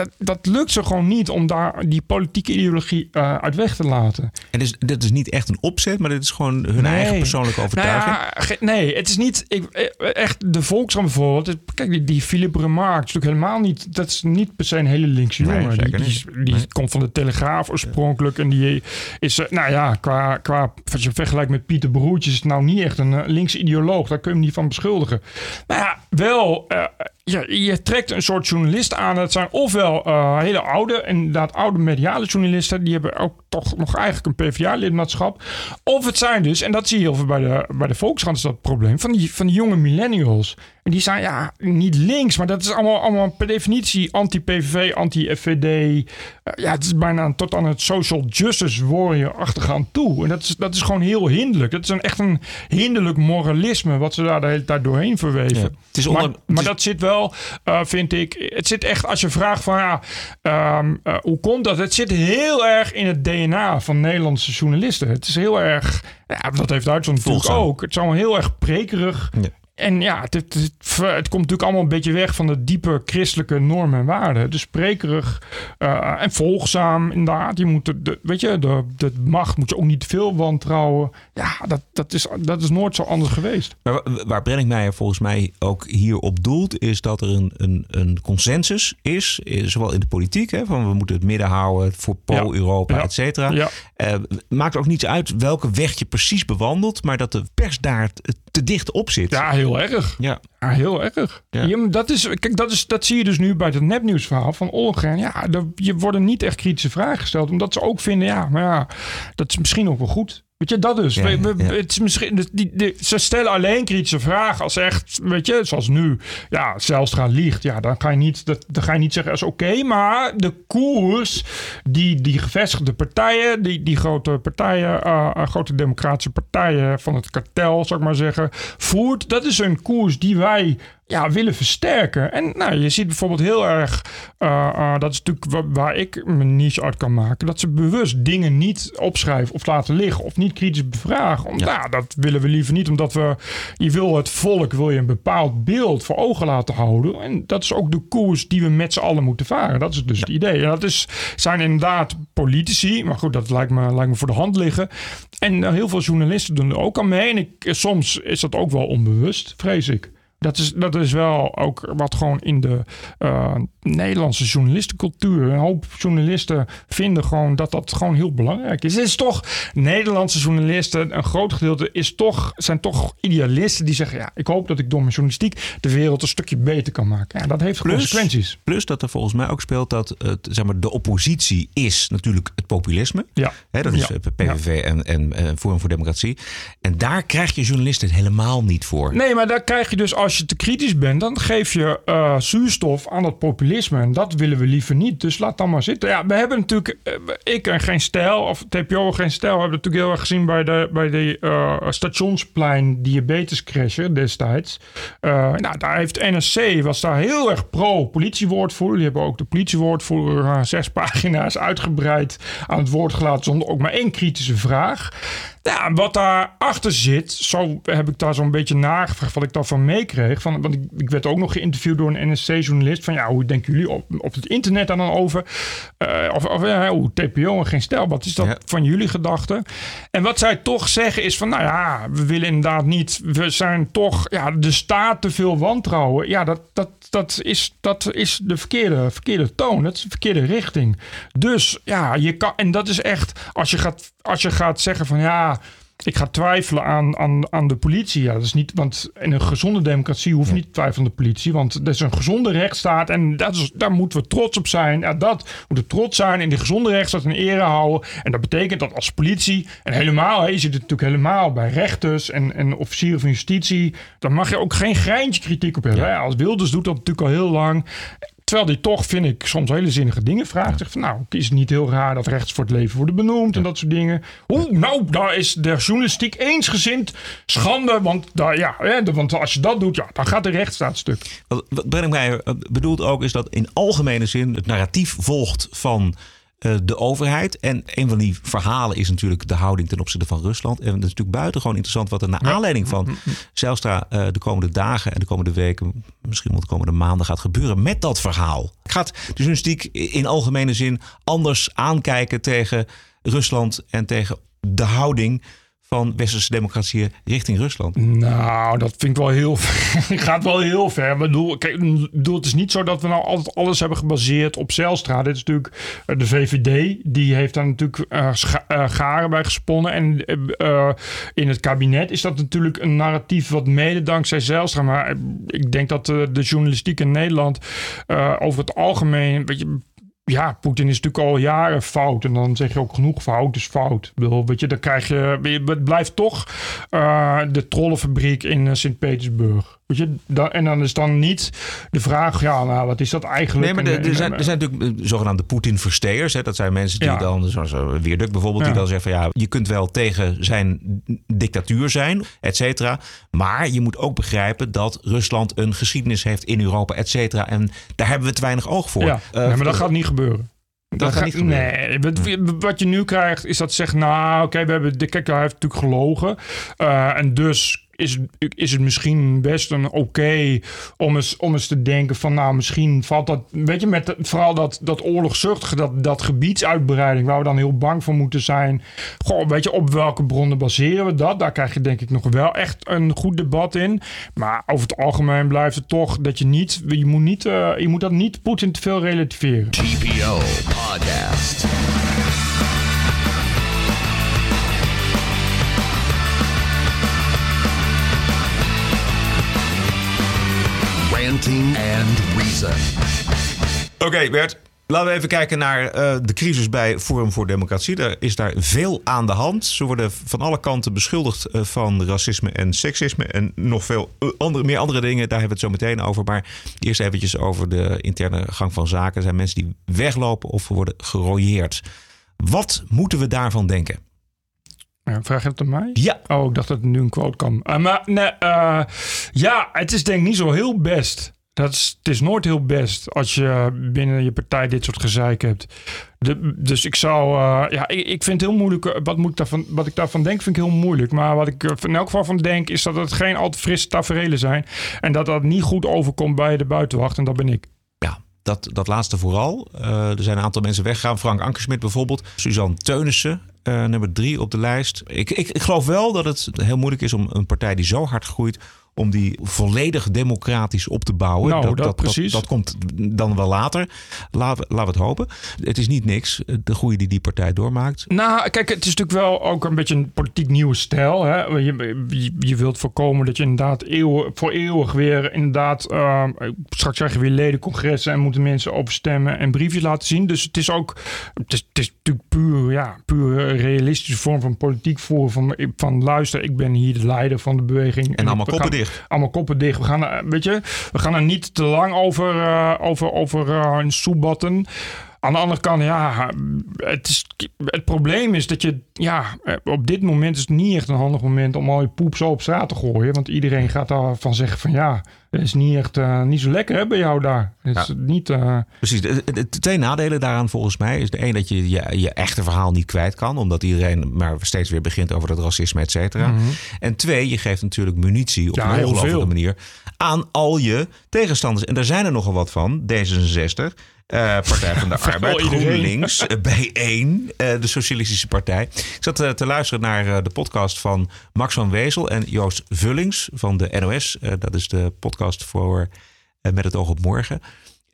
Dat, dat lukt ze gewoon niet om daar die politieke ideologie eh, uit weg te laten. En dus, dit is niet echt een opzet, maar dit is gewoon hun eigen persoonlijke overtuiging. Nou ja, ge- nee, het is niet. Ik, eh, echt, de Volkskrant bijvoorbeeld. Kijk, die, die Philippe Remarque is natuurlijk helemaal niet. Dat is niet per se een hele linkse Nee, jongen. die die, niet. die Nee. komt van de Telegraaf oorspronkelijk. En die is, eh, nou ja, qua, qua. Als je vergelijkt met Pieter Broertjes, is het nou niet echt een linkse ideoloog. Daar kun je hem niet van beschuldigen. Maar ja, wel. Je, je trekt een soort journalist aan. Dat zijn ofwel eh, hele oude, inderdaad oude mediale journalisten. Die hebben ook toch nog eigenlijk een PvdA-lidmaatschap. Of het zijn dus, en dat zie je heel veel bij de, bij de Volkskrant is dat probleem, van die, van die jonge millennials. En die zijn ja, niet links, maar dat is allemaal, allemaal per definitie anti-PVV, anti-FVD. Eh, ja, het is bijna tot aan het social justice warrior-achtige aan toe. En dat is, dat is gewoon heel hinderlijk. Dat is een, echt een hinderlijk moralisme wat ze daar de hele tijd doorheen verweven. Ja, het is maar onder- maar dat zit wel, eh, vind ik. Het zit echt, als je vraagt van ja, ehm, eh, hoe komt dat? Het zit heel erg in het DNA van Nederlandse journalisten. Het is heel erg, ja, dat heeft Duitsland natuurlijk ook. Het is allemaal heel erg prekerig. Ja. En ja, het, het, het, het komt natuurlijk allemaal een beetje weg van de diepe christelijke normen en waarden. Dus sprekerig eh, en volgzaam, inderdaad. Je moet de, de- weet je, de, de macht moet je ook niet te veel wantrouwen. Ja, dat, dat, is, dat is nooit zo anders geweest. Maar wa- waar Brenninkmeijer volgens mij ook hier op doelt, is dat er een, een, een consensus is, eh, zowel in de politiek, hè, van we moeten het midden houden voor pro-Europa, Ja. et cetera. Ja. Eh, maakt ook niet uit welke weg je precies bewandelt, maar dat de pers daar te, te dicht op zit. Ja, heel erg. Ja. Ja, heel erg. Ja. Dat, is, kijk, dat, is, dat zie je dus nu bij het nepnieuwsverhaal van Ollengren. Ja, er, je worden niet echt kritische vragen gesteld. Omdat ze ook vinden, ja, maar ja, dat is misschien ook wel goed. Weet je, dat dus. Ja, We- we- ja. Het is misschien, de, die, de- ze stellen alleen kritische vragen als echt, weet je, zoals nu. Ja, Zijlstra liegt. Ja, dan ga je niet, dat, dan ga je niet zeggen, dat is oké. maar de koers die die gevestigde partijen, die, die grote partijen, eh, eh, grote democratische partijen van het kartel, zou ik maar zeggen, voert. Dat is een koers die wij ja, willen versterken. En nou, je ziet bijvoorbeeld heel erg, uh, uh, dat is natuurlijk waar, waar, ik mijn niche uit kan maken, dat ze bewust dingen niet opschrijven of laten liggen of niet kritisch bevragen. Om, ja. Nou, dat willen we liever niet, omdat we, je wil het volk, wil je een bepaald beeld voor ogen laten houden. En dat is ook de koers die we met z'n allen moeten varen. Dat is dus ja. het idee. En dat is, zijn inderdaad politici, maar goed, dat lijkt me, lijkt me voor de hand liggen. En uh, heel veel journalisten doen er ook aan mee. En ik, soms is dat ook wel onbewust, vrees ik. Dat is, dat is wel ook wat gewoon in de uh, Nederlandse journalistencultuur. Een hoop journalisten vinden gewoon dat dat gewoon heel belangrijk is. Het is toch, Nederlandse journalisten, een groot gedeelte is toch, zijn toch idealisten die zeggen: ja, ik hoop dat ik door mijn journalistiek de wereld een stukje beter kan maken. Ja, dat heeft plus, consequenties. Plus dat er volgens mij ook speelt dat het, zeg maar, de oppositie is natuurlijk het populisme. Ja. Dat is ja. PVV ja. en, en, en Forum voor Democratie. En daar krijg je journalisten helemaal niet voor. Nee, maar daar krijg je dus als je te kritisch bent, dan geef je uh, zuurstof aan dat populisme. En dat willen we liever niet. Dus laat dan maar zitten. Ja, we hebben natuurlijk, uh, ik en geen stijl, of TPO geen stijl, we hebben het natuurlijk heel erg gezien bij de, bij de uh, stationsplein diabetescrasher destijds. nou, daar heeft NSC, was daar heel erg pro politiewoordvoerder. Die hebben ook de politiewoordvoerder zes pagina's uitgebreid aan het woord gelaten zonder ook maar één kritische vraag. Ja, wat daarachter zit, zo heb ik daar zo'n beetje nagevraagd wat ik daarvan meekreeg. Van, want ik, ik, werd ook nog geïnterviewd door een NSC-journalist. Van ja, hoe denken jullie op, op het internet dan over? Uh, of of ja, hoe TPO en geen stijl, wat is dat ja. van jullie gedachten? En wat zij toch zeggen is van, nou ja, we willen inderdaad niet, we zijn toch, ja, de staat te veel wantrouwen. Ja, dat, dat, dat, is, dat is de verkeerde, verkeerde toon, dat is de verkeerde richting. Dus ja, je kan, en dat is echt, als je gaat, als je gaat zeggen van ja, ik ga twijfelen aan, aan, aan de politie. Ja, dat is niet, want in een gezonde democratie hoeft niet te twijfelen aan de politie. Want het is een gezonde rechtsstaat en dat is, daar moeten we trots op zijn. Ja, dat moeten we trots zijn in de gezonde rechtsstaat in ere houden. En dat betekent dat als politie, en helemaal, hè, je zit het natuurlijk helemaal bij rechters en, en officieren van justitie. Dan mag je ook geen greintje kritiek op hebben. Ja. Als Wilders doet dat natuurlijk al heel lang. Terwijl die toch, vind ik, soms hele zinnige dingen vraagt. Zegt van, nou, is het niet heel raar dat rechts voor het leven worden benoemd en dat soort dingen. Oeh, nou, daar is de journalistiek eensgezind schande. Want, daar, ja, want als je dat doet, ja, dan gaat de rechtsstaat stuk. Wat, wat Brenning Meijer bedoelt ook, is dat in algemene zin het narratief volgt van de overheid. En een van die verhalen is natuurlijk de houding ten opzichte van Rusland. En het is natuurlijk buitengewoon interessant wat er naar aanleiding van Zijlstra uh, de komende dagen en de komende weken, misschien wel de komende maanden gaat gebeuren met dat verhaal. Gaat de journalistiek in algemene zin anders aankijken tegen Rusland en tegen de houding van westerse democratieën richting Rusland? Nou, dat vind ik wel heel ver. gaat wel heel ver. Ik bedoel, kijk, bedoel, het is niet zo dat we nou altijd alles hebben gebaseerd op Zijlstra. Dit is natuurlijk de VVD. Die heeft daar natuurlijk uh, garen bij gesponnen. En in het kabinet is dat natuurlijk een narratief wat mede dankzij Zijlstra. Maar ik denk dat de journalistiek in Nederland over het algemeen... Weet je, ja, Poetin is natuurlijk al jaren fout. En dan zeg je ook genoeg fout is fout. Bedoel, weet je, dan krijg je... Het blijft toch uh, de trollenfabriek in uh, Sint-Petersburg. Weet je, en dan is dan niet de vraag, ja, nou, wat is dat eigenlijk? Nee, maar er, er, zijn, er zijn natuurlijk zogenaamde Poetin-versteers. Dat zijn mensen die ja. dan, zoals Weerduk bijvoorbeeld, ja. die dan zeggen van ja, je kunt wel tegen zijn dictatuur zijn, et cetera. Maar je moet ook begrijpen dat Rusland een geschiedenis heeft in Europa, et cetera. En daar hebben we te weinig oog voor. Ja, uh, nee, maar dat gaat niet gebeuren. Dat, dat gaat niet gebeuren. Nee, wat, je nu krijgt is dat zegt, nou, oké, okay, we hebben, kijk, hij heeft natuurlijk gelogen. Uh, en dus is, is het misschien best een oké om, eens, om eens te denken van nou misschien valt dat, weet je, met vooral dat, dat oorlogzuchtige, dat, dat gebiedsuitbreiding waar we dan heel bang voor moeten zijn. Goh, weet je, op welke bronnen baseren we dat? Daar krijg je denk ik nog wel echt een goed debat in. Maar over het algemeen blijft het toch dat je niet, je moet, niet, uh, je moet dat niet Poetin te veel relativeren. TPO Podcast. And Reason. Oké, Bert. Laten we even kijken naar uh, de crisis bij Forum voor Democratie. Er is daar veel aan de hand. Ze worden van alle kanten beschuldigd uh, van racisme en seksisme. En nog veel uh, andere, meer andere dingen. Daar hebben we het zo meteen over. Maar eerst eventjes over de interne gang van zaken. Er zijn mensen die weglopen of worden gerooieerd. Wat moeten we daarvan denken? Ja, vraag je het aan mij? Ja. Oh, ik dacht dat nu een quote kwam. Uh, maar nee, uh, ja, het is denk ik niet zo heel best. Dat is, het is nooit heel best als je binnen je partij dit soort gezeik hebt. De, dus ik zou, uh, ja, ik, ik, vind het heel moeilijk. Wat, moet ik daarvan, wat ik daarvan denk, vind ik heel moeilijk. Maar wat ik in elk geval van denk, is dat het geen al te frisse tafereelen zijn. En dat dat niet goed overkomt bij de buitenwacht. En dat ben ik. Ja, dat, dat laatste vooral. Uh, er zijn een aantal mensen weggegaan. Frank Ankersmit bijvoorbeeld. Suzanne Teunissen, nummer drie op de lijst. Ik, ik, ik geloof wel dat het heel moeilijk is om een partij die zo hard groeit om die volledig democratisch op te bouwen. Nou, dat, dat, precies. Dat, dat, komt dan wel later. Laten, we het hopen. Het is niet niks, de groei die die partij doormaakt. Nou, kijk, het is natuurlijk wel ook een beetje een politiek nieuwe stijl. Hè? Je, je, je wilt voorkomen dat je inderdaad eeuwen, voor eeuwig weer inderdaad... Uh, straks krijg je weer ledencongressen en moeten mensen opstemmen en briefjes laten zien. Dus het is ook... Het is, het is natuurlijk puur, ja, puur realistische vorm van politiek voeren. Van, van luister, ik ben hier de leider van de beweging. En, en allemaal koppen dicht. Allemaal koppen dicht. We gaan, er, weet je, we gaan er niet te lang over, uh, over, over uh, een soebatten. Aan de andere kant, ja, het, is, het probleem is dat je, ja, op dit moment is het niet echt een handig moment om al je poep zo op straat te gooien. Want iedereen gaat daarvan zeggen van ja, het is niet echt uh, niet zo lekker hè, bij jou daar. Het is niet, uh, Precies. De, de- de twee nadelen daaraan volgens mij is de een dat je, je je echte verhaal niet kwijt kan. Omdat iedereen maar steeds weer begint over dat racisme, et cetera. Mhm. En twee, je geeft natuurlijk munitie op Ja, een heel ongelofelijke veel. manier aan al je tegenstanders. En daar zijn er nogal wat van. D66. Eh, Partij van de Arbeid. GroenLinks, eh, B1, eh, de Socialistische Partij. Ik zat eh, te luisteren naar eh, de podcast van Max van Wezel en Joost Vullings van de NOS. Eh, dat is de podcast voor eh, Met het oog op morgen.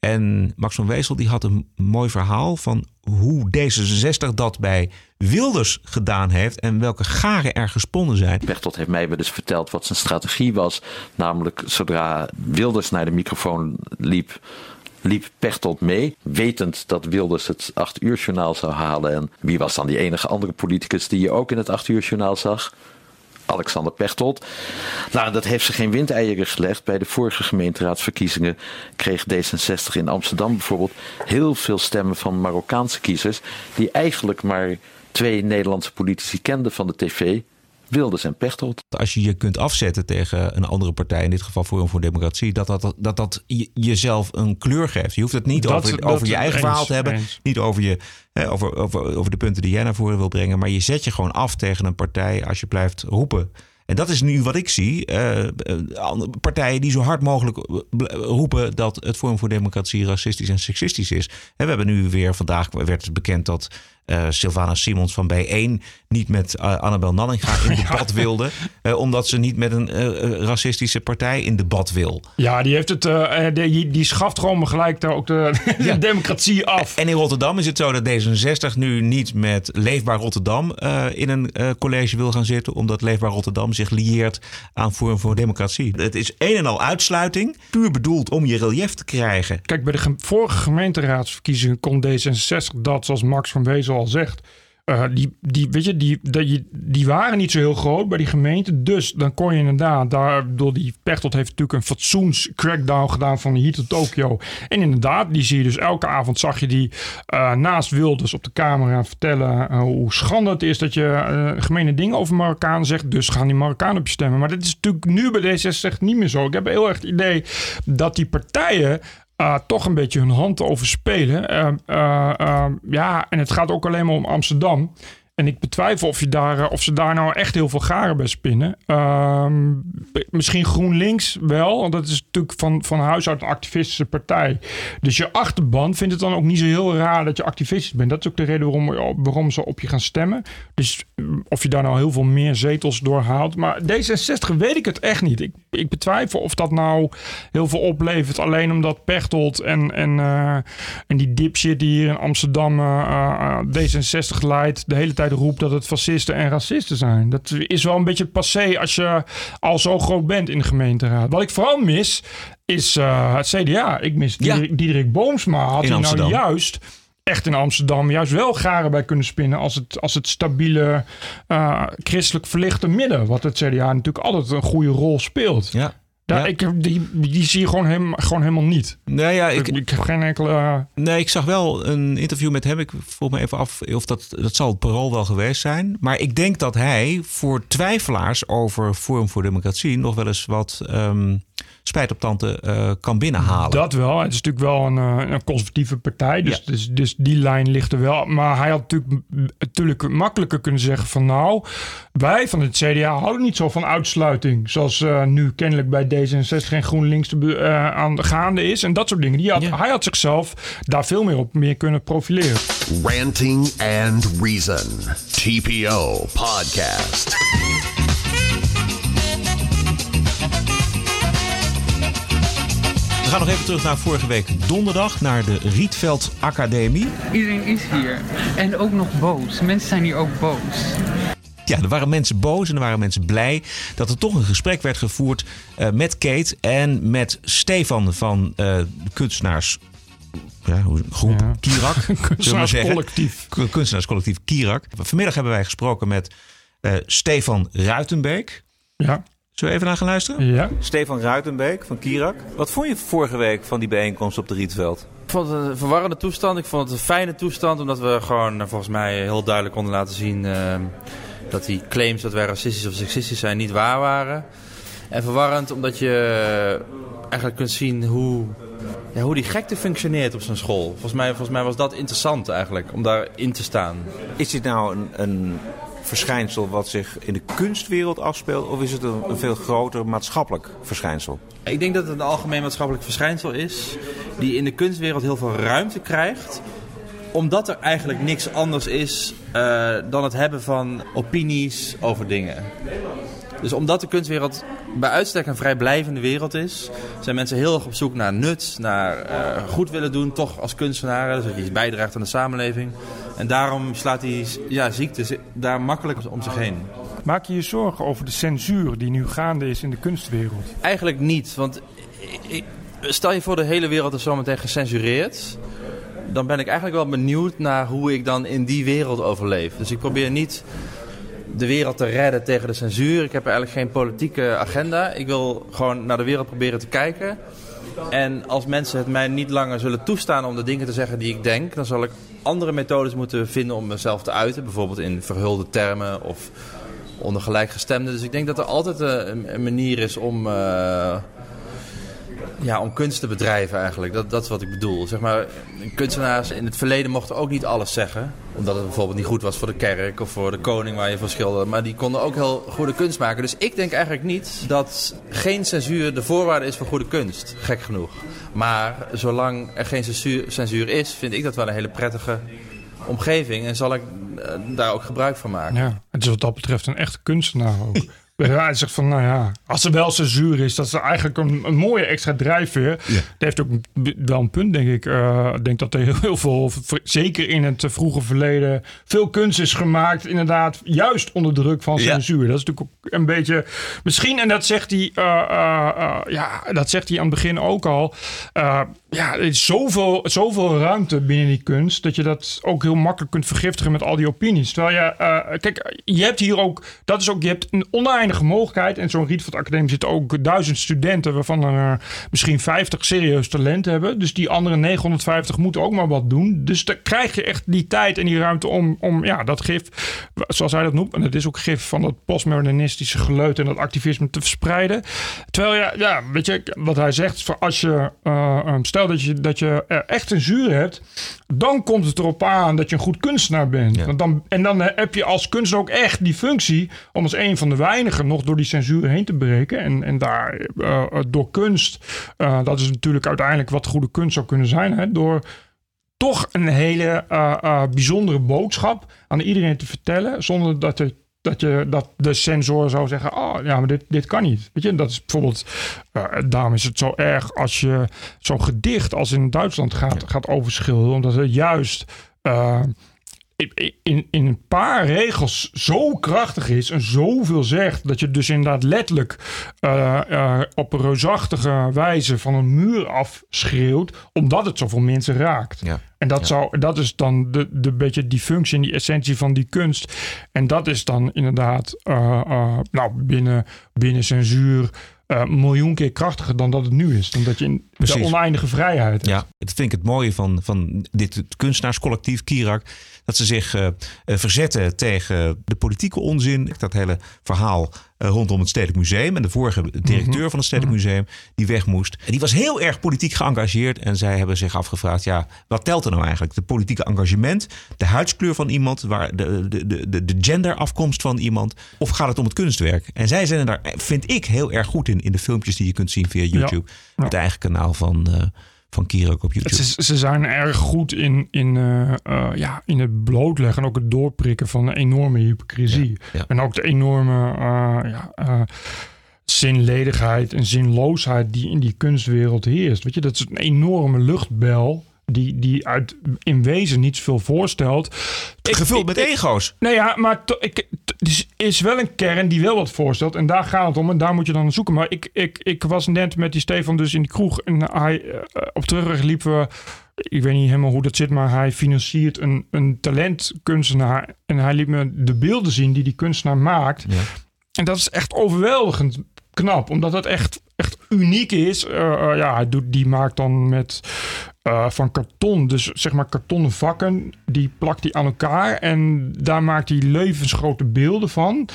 En Max van Wezel die had een mooi verhaal van hoe D66 dat bij Wilders gedaan heeft en welke garen er gesponnen zijn. Pechtold heeft mij wel eens verteld wat zijn strategie was. Namelijk, zodra Wilders naar de microfoon liep, liep Pechtold mee. Wetend dat Wilders het 8 uur journaal zou halen. En wie was dan die enige andere politicus die je ook in het 8 uur journaal zag? Alexander Pechtold. Nou, dat heeft ze geen windeieren gelegd. Bij de vorige gemeenteraadsverkiezingen kreeg D66 in Amsterdam bijvoorbeeld heel veel stemmen van Marokkaanse kiezers. die eigenlijk maar twee Nederlandse politici kenden van de tv. Wilders en Pechtold. Als je je kunt afzetten tegen een andere partij, in dit geval Forum voor Democratie, dat dat, dat, dat je- jezelf een kleur geeft. Je hoeft het niet Dat- over, dat- over je eigen eens, verhaal te hebben, eens. niet over, je, hè, over, over, over de punten die jij naar voren wil brengen, maar je zet je gewoon af tegen een partij als je blijft roepen. En dat is nu wat ik zie. eh, eh, andere partijen die zo hard mogelijk eh, roepen dat het Forum voor Democratie racistisch en seksistisch is. En we hebben nu weer vandaag werd het bekend dat eh Sylvana Simons van B1 niet met eh, Annabel Nanninga in debat wilde. eh, omdat ze niet met een racistische partij in debat wil. ja, die heeft het, die, die schaft gewoon gelijk daar ook de, de democratie af. En in Rotterdam is het zo dat D66 nu niet met Leefbaar Rotterdam in een college wil gaan zitten. Omdat Leefbaar Rotterdam zich lieert aan Forum voor Democratie. Het is een en al uitsluiting. Puur bedoeld om je relief te krijgen. Kijk, bij de ge- vorige gemeenteraadsverkiezingen kon D66 dat, zoals Max van Wezel al zegt. eh, die, die, weet je, die, die, die waren niet zo heel groot bij die gemeente. Dus dan kon je inderdaad, daar, door die Pechtold heeft natuurlijk een fatsoens crackdown gedaan van hier tot Tokio. En inderdaad, die zie je dus elke avond zag je die eh, naast Wilders op de camera vertellen eh, hoe schande het is dat je gemene dingen over Marokkanen zegt. Dus gaan die Marokkanen op je stemmen. Maar dit is natuurlijk nu bij D66 niet meer zo. Ik heb heel erg het idee dat die partijen uh, toch een beetje hun hand overspelen. Uh, uh, ja, en het gaat ook alleen maar om Amsterdam. En ik betwijfel of, je daar, uh, of ze daar nou echt heel veel garen bij spinnen. Ehm, misschien GroenLinks wel, want dat is natuurlijk van, van huis uit een activistische partij. Dus je achterban vindt het dan ook niet zo heel raar dat je activistisch bent. Dat is ook de reden waarom, waarom ze op je gaan stemmen. Dus mm, of je daar nou heel veel meer zetels door haalt. Maar D66 weet ik het echt niet. Ik, ik betwijfel of dat nou heel veel oplevert. Alleen omdat Pechtold en, en, uh, en die dipshit die hier in Amsterdam uh, D66 leidt... de hele tijd roept dat het fascisten en racisten zijn. Dat is wel een beetje passé als je al zo groot bent in de gemeenteraad. Wat ik vooral mis is uh, het CDA. Ik mis ja. Diederik, Diederik Boomsma. Had hij nou juist echt in Amsterdam juist wel garen bij kunnen spinnen als het, als het stabiele uh, christelijk verlichte midden. Wat het CDA natuurlijk altijd een goede rol speelt. Ja. Ja. ik, die, die zie je gewoon, helemaal gewoon helemaal niet. Nou ja, ik, Ik, ik heb geen enkele... Nee, ik zag wel een interview met hem. Ik vroeg me even af of dat, dat zal het parool wel geweest zijn. Maar ik denk dat hij voor twijfelaars over Forum voor Democratie nog wel eens wat ehm, spijt op tante eh, kan binnenhalen. Dat wel. Het is natuurlijk wel een, eh, een conservatieve partij. Dus, dus, dus die lijn ligt er wel. Maar hij had natuurlijk, natuurlijk makkelijker kunnen zeggen van... nou, wij van het CDA houden niet zo van uitsluiting. Zoals eh, nu kennelijk bij D66 en GroenLinks be- eh, aan de gaande is. En dat soort dingen. Die had, Hij had zichzelf daar veel meer op meer kunnen profileren. Ranting and Reason. TPO Podcast. Gaan nog even terug naar vorige week donderdag. Naar de Rietveld Academie. Iedereen is hier. En ook nog boos. Mensen zijn hier ook boos. Ja, er waren mensen boos en er waren mensen blij dat er toch een gesprek werd gevoerd eh, met Kate en met Stefan van eh, de kunstenaars. Ja, groep Kirak. maar zeggen. Kunstenaarscollectief. Kunstenaarscollectief Kirak. Vanmiddag hebben wij gesproken met eh, Stefan Ruitenbeek. Ja. Zullen we even naar gaan luisteren? Ja. Stefan Ruitenbeek van Kirak. Wat vond je vorige week van die bijeenkomst op de Rietveld? Ik vond het een verwarrende toestand. Ik vond het een fijne toestand. Omdat we gewoon eh, volgens mij heel duidelijk konden laten zien... eh, dat die claims dat wij racistisch of seksistisch zijn niet waar waren. En verwarrend omdat je eigenlijk kunt zien hoe, ja, hoe die gekte functioneert op zijn school. Volgens mij, volgens mij was dat interessant eigenlijk, om daarin te staan. Is dit nou een, een verschijnsel wat zich in de kunstwereld afspeelt? Of is het een, veel groter maatschappelijk verschijnsel? Ik denk dat het een algemeen maatschappelijk verschijnsel is... die in de kunstwereld heel veel ruimte krijgt omdat er eigenlijk niks anders is eh, dan het hebben van opinies over dingen. Dus omdat de kunstwereld bij uitstek een vrijblijvende wereld is, zijn mensen heel erg op zoek naar nut, naar eh, goed willen doen, toch als kunstenaar, dus dat je iets bijdraagt aan de samenleving. En daarom slaat die ja, ziekte zi- daar makkelijk om zich heen. Maak je je zorgen over de censuur die nu gaande is in de kunstwereld? Eigenlijk niet, want stel je voor de hele wereld is zometeen gecensureerd. Dan ben ik eigenlijk wel benieuwd naar hoe ik dan in die wereld overleef. Dus ik probeer niet de wereld te redden tegen de censuur. Ik heb eigenlijk geen politieke agenda. Ik wil gewoon naar de wereld proberen te kijken. En als mensen het mij niet langer zullen toestaan om de dingen te zeggen die ik denk, dan zal ik andere methodes moeten vinden om mezelf te uiten. Bijvoorbeeld in verhulde termen of onder gelijkgestemden. Dus ik denk dat er altijd eh, een, manier is om, eh, ja, om kunst te bedrijven eigenlijk. Dat, dat is wat ik bedoel. Zeg maar, kunstenaars in het verleden mochten ook niet alles zeggen. Omdat het bijvoorbeeld niet goed was voor de kerk of voor de koning waar je voor schilderde. Maar die konden ook heel goede kunst maken. Dus ik denk eigenlijk niet dat geen censuur de voorwaarde is voor goede kunst. Gek genoeg. Maar zolang er geen censuur, censuur is, vind ik dat wel een hele prettige omgeving. En zal ik eh, daar ook gebruik van maken. Ja, het is wat dat betreft een echte kunstenaar ook. Ja, hij zegt van, nou ja, als er wel censuur is, dat is eigenlijk een, een mooie extra drijfveer. Dat heeft ook wel een punt, denk ik. Eh, ik denk dat er heel, veel, zeker in het vroege verleden, veel kunst is gemaakt, inderdaad, juist onder druk van Ja. censuur. Dat is natuurlijk ook een beetje, misschien, en dat zegt hij, eh, eh, ja, dat zegt hij aan het begin ook al. Ja, er is zoveel, zoveel ruimte binnen die kunst dat je dat ook heel makkelijk kunt vergiftigen met al die opinies. Terwijl je, eh, kijk, je hebt hier ook, dat is ook, je hebt een oneindige mogelijkheid. En zo'n Rietveld Academie zitten ook duizend studenten, waarvan er eh, misschien 50 serieus talent hebben. Dus die andere 950 moeten ook maar wat doen. Dus dan krijg je echt die tijd en die ruimte om, om ja, dat gif, zoals hij dat noemt, en het is ook gif van dat postmodernistische geleut en dat activisme te verspreiden. Terwijl ja, ja weet je, wat hij zegt, als je, eh, eh, dat je, dat je er echt censuur hebt, dan komt het erop aan dat je een goed kunstenaar bent. Want dan, en dan eh, heb je als kunstenaar ook echt die functie om als een van de weinigen nog door die censuur heen te breken. En, en daar eh, eh, door kunst, dat is natuurlijk uiteindelijk wat goede kunst zou kunnen zijn, hè, door toch een hele bijzondere boodschap aan iedereen te vertellen, zonder dat je dat, je, dat de sensor zou zeggen: Oh ja, maar dit, dit kan niet. Weet je, dat is bijvoorbeeld. eh, daarom is het zo erg als je zo'n gedicht als in Duitsland gaat, gaat overschilderen, omdat het juist. eh, in, in, een paar regels zo krachtig is en zoveel zegt, dat je dus inderdaad letterlijk eh, eh, op een reusachtige wijze van een muur afschreeuwt, omdat het zoveel mensen raakt. En dat, Ja. zou, dat is dan de, de beetje die functie en die essentie van die kunst. En dat is dan inderdaad, eh, nou, binnen, binnen censuur eh, miljoen keer krachtiger dan dat het nu is. Dan dat je in Precies. de oneindige vrijheid. Ja, dat vind ik het mooie van, van dit kunstenaarscollectief Kirak. Dat ze zich eh, verzetten tegen de politieke onzin. Dat hele verhaal eh, rondom het Stedelijk Museum. En de vorige directeur Mhm. van het Stedelijk Museum die weg moest. En die was heel erg politiek geëngageerd. En zij hebben zich afgevraagd, ja, wat telt er nou eigenlijk? De politieke engagement, de huidskleur van iemand, waar de, de, de, de, de genderafkomst van iemand. Of gaat het om het kunstwerk? En zij zijn er daar, vind ik, heel erg goed in. In de filmpjes die je kunt zien via YouTube. Ja. Het eigen kanaal van, eh van Kirak op YouTube. Ze, ze zijn erg goed in, in, eh, eh, ja, in het blootleggen en ook het doorprikken van een enorme hypocrisie. En ook de enorme ja, zinledigheid en zinloosheid die in die kunstwereld heerst. Weet je, dat is een enorme luchtbel. Die, die uit in wezen niet zoveel voorstelt. Gevuld met ego's. Nou ja, maar to- ik, t- er is- is wel een kern die wel wat voorstelt. En daar gaat het om. En daar moet je dan zoeken. Maar ik, ik, ik was net met die Stefan dus in die kroeg. En hij, eh, op terugweg liepen we... Ik weet niet helemaal hoe dat zit, maar hij financiert een, een talentkunstenaar. En hij liet me de beelden zien die die kunstenaar maakt. En dat is echt overweldigend knap, omdat het echt, echt uniek is. Eh, eh, ja, hij doet, die maakt dan met eh, van karton, dus zeg maar kartonnen vakken, die plakt hij aan elkaar en daar maakt hij levensgrote beelden van.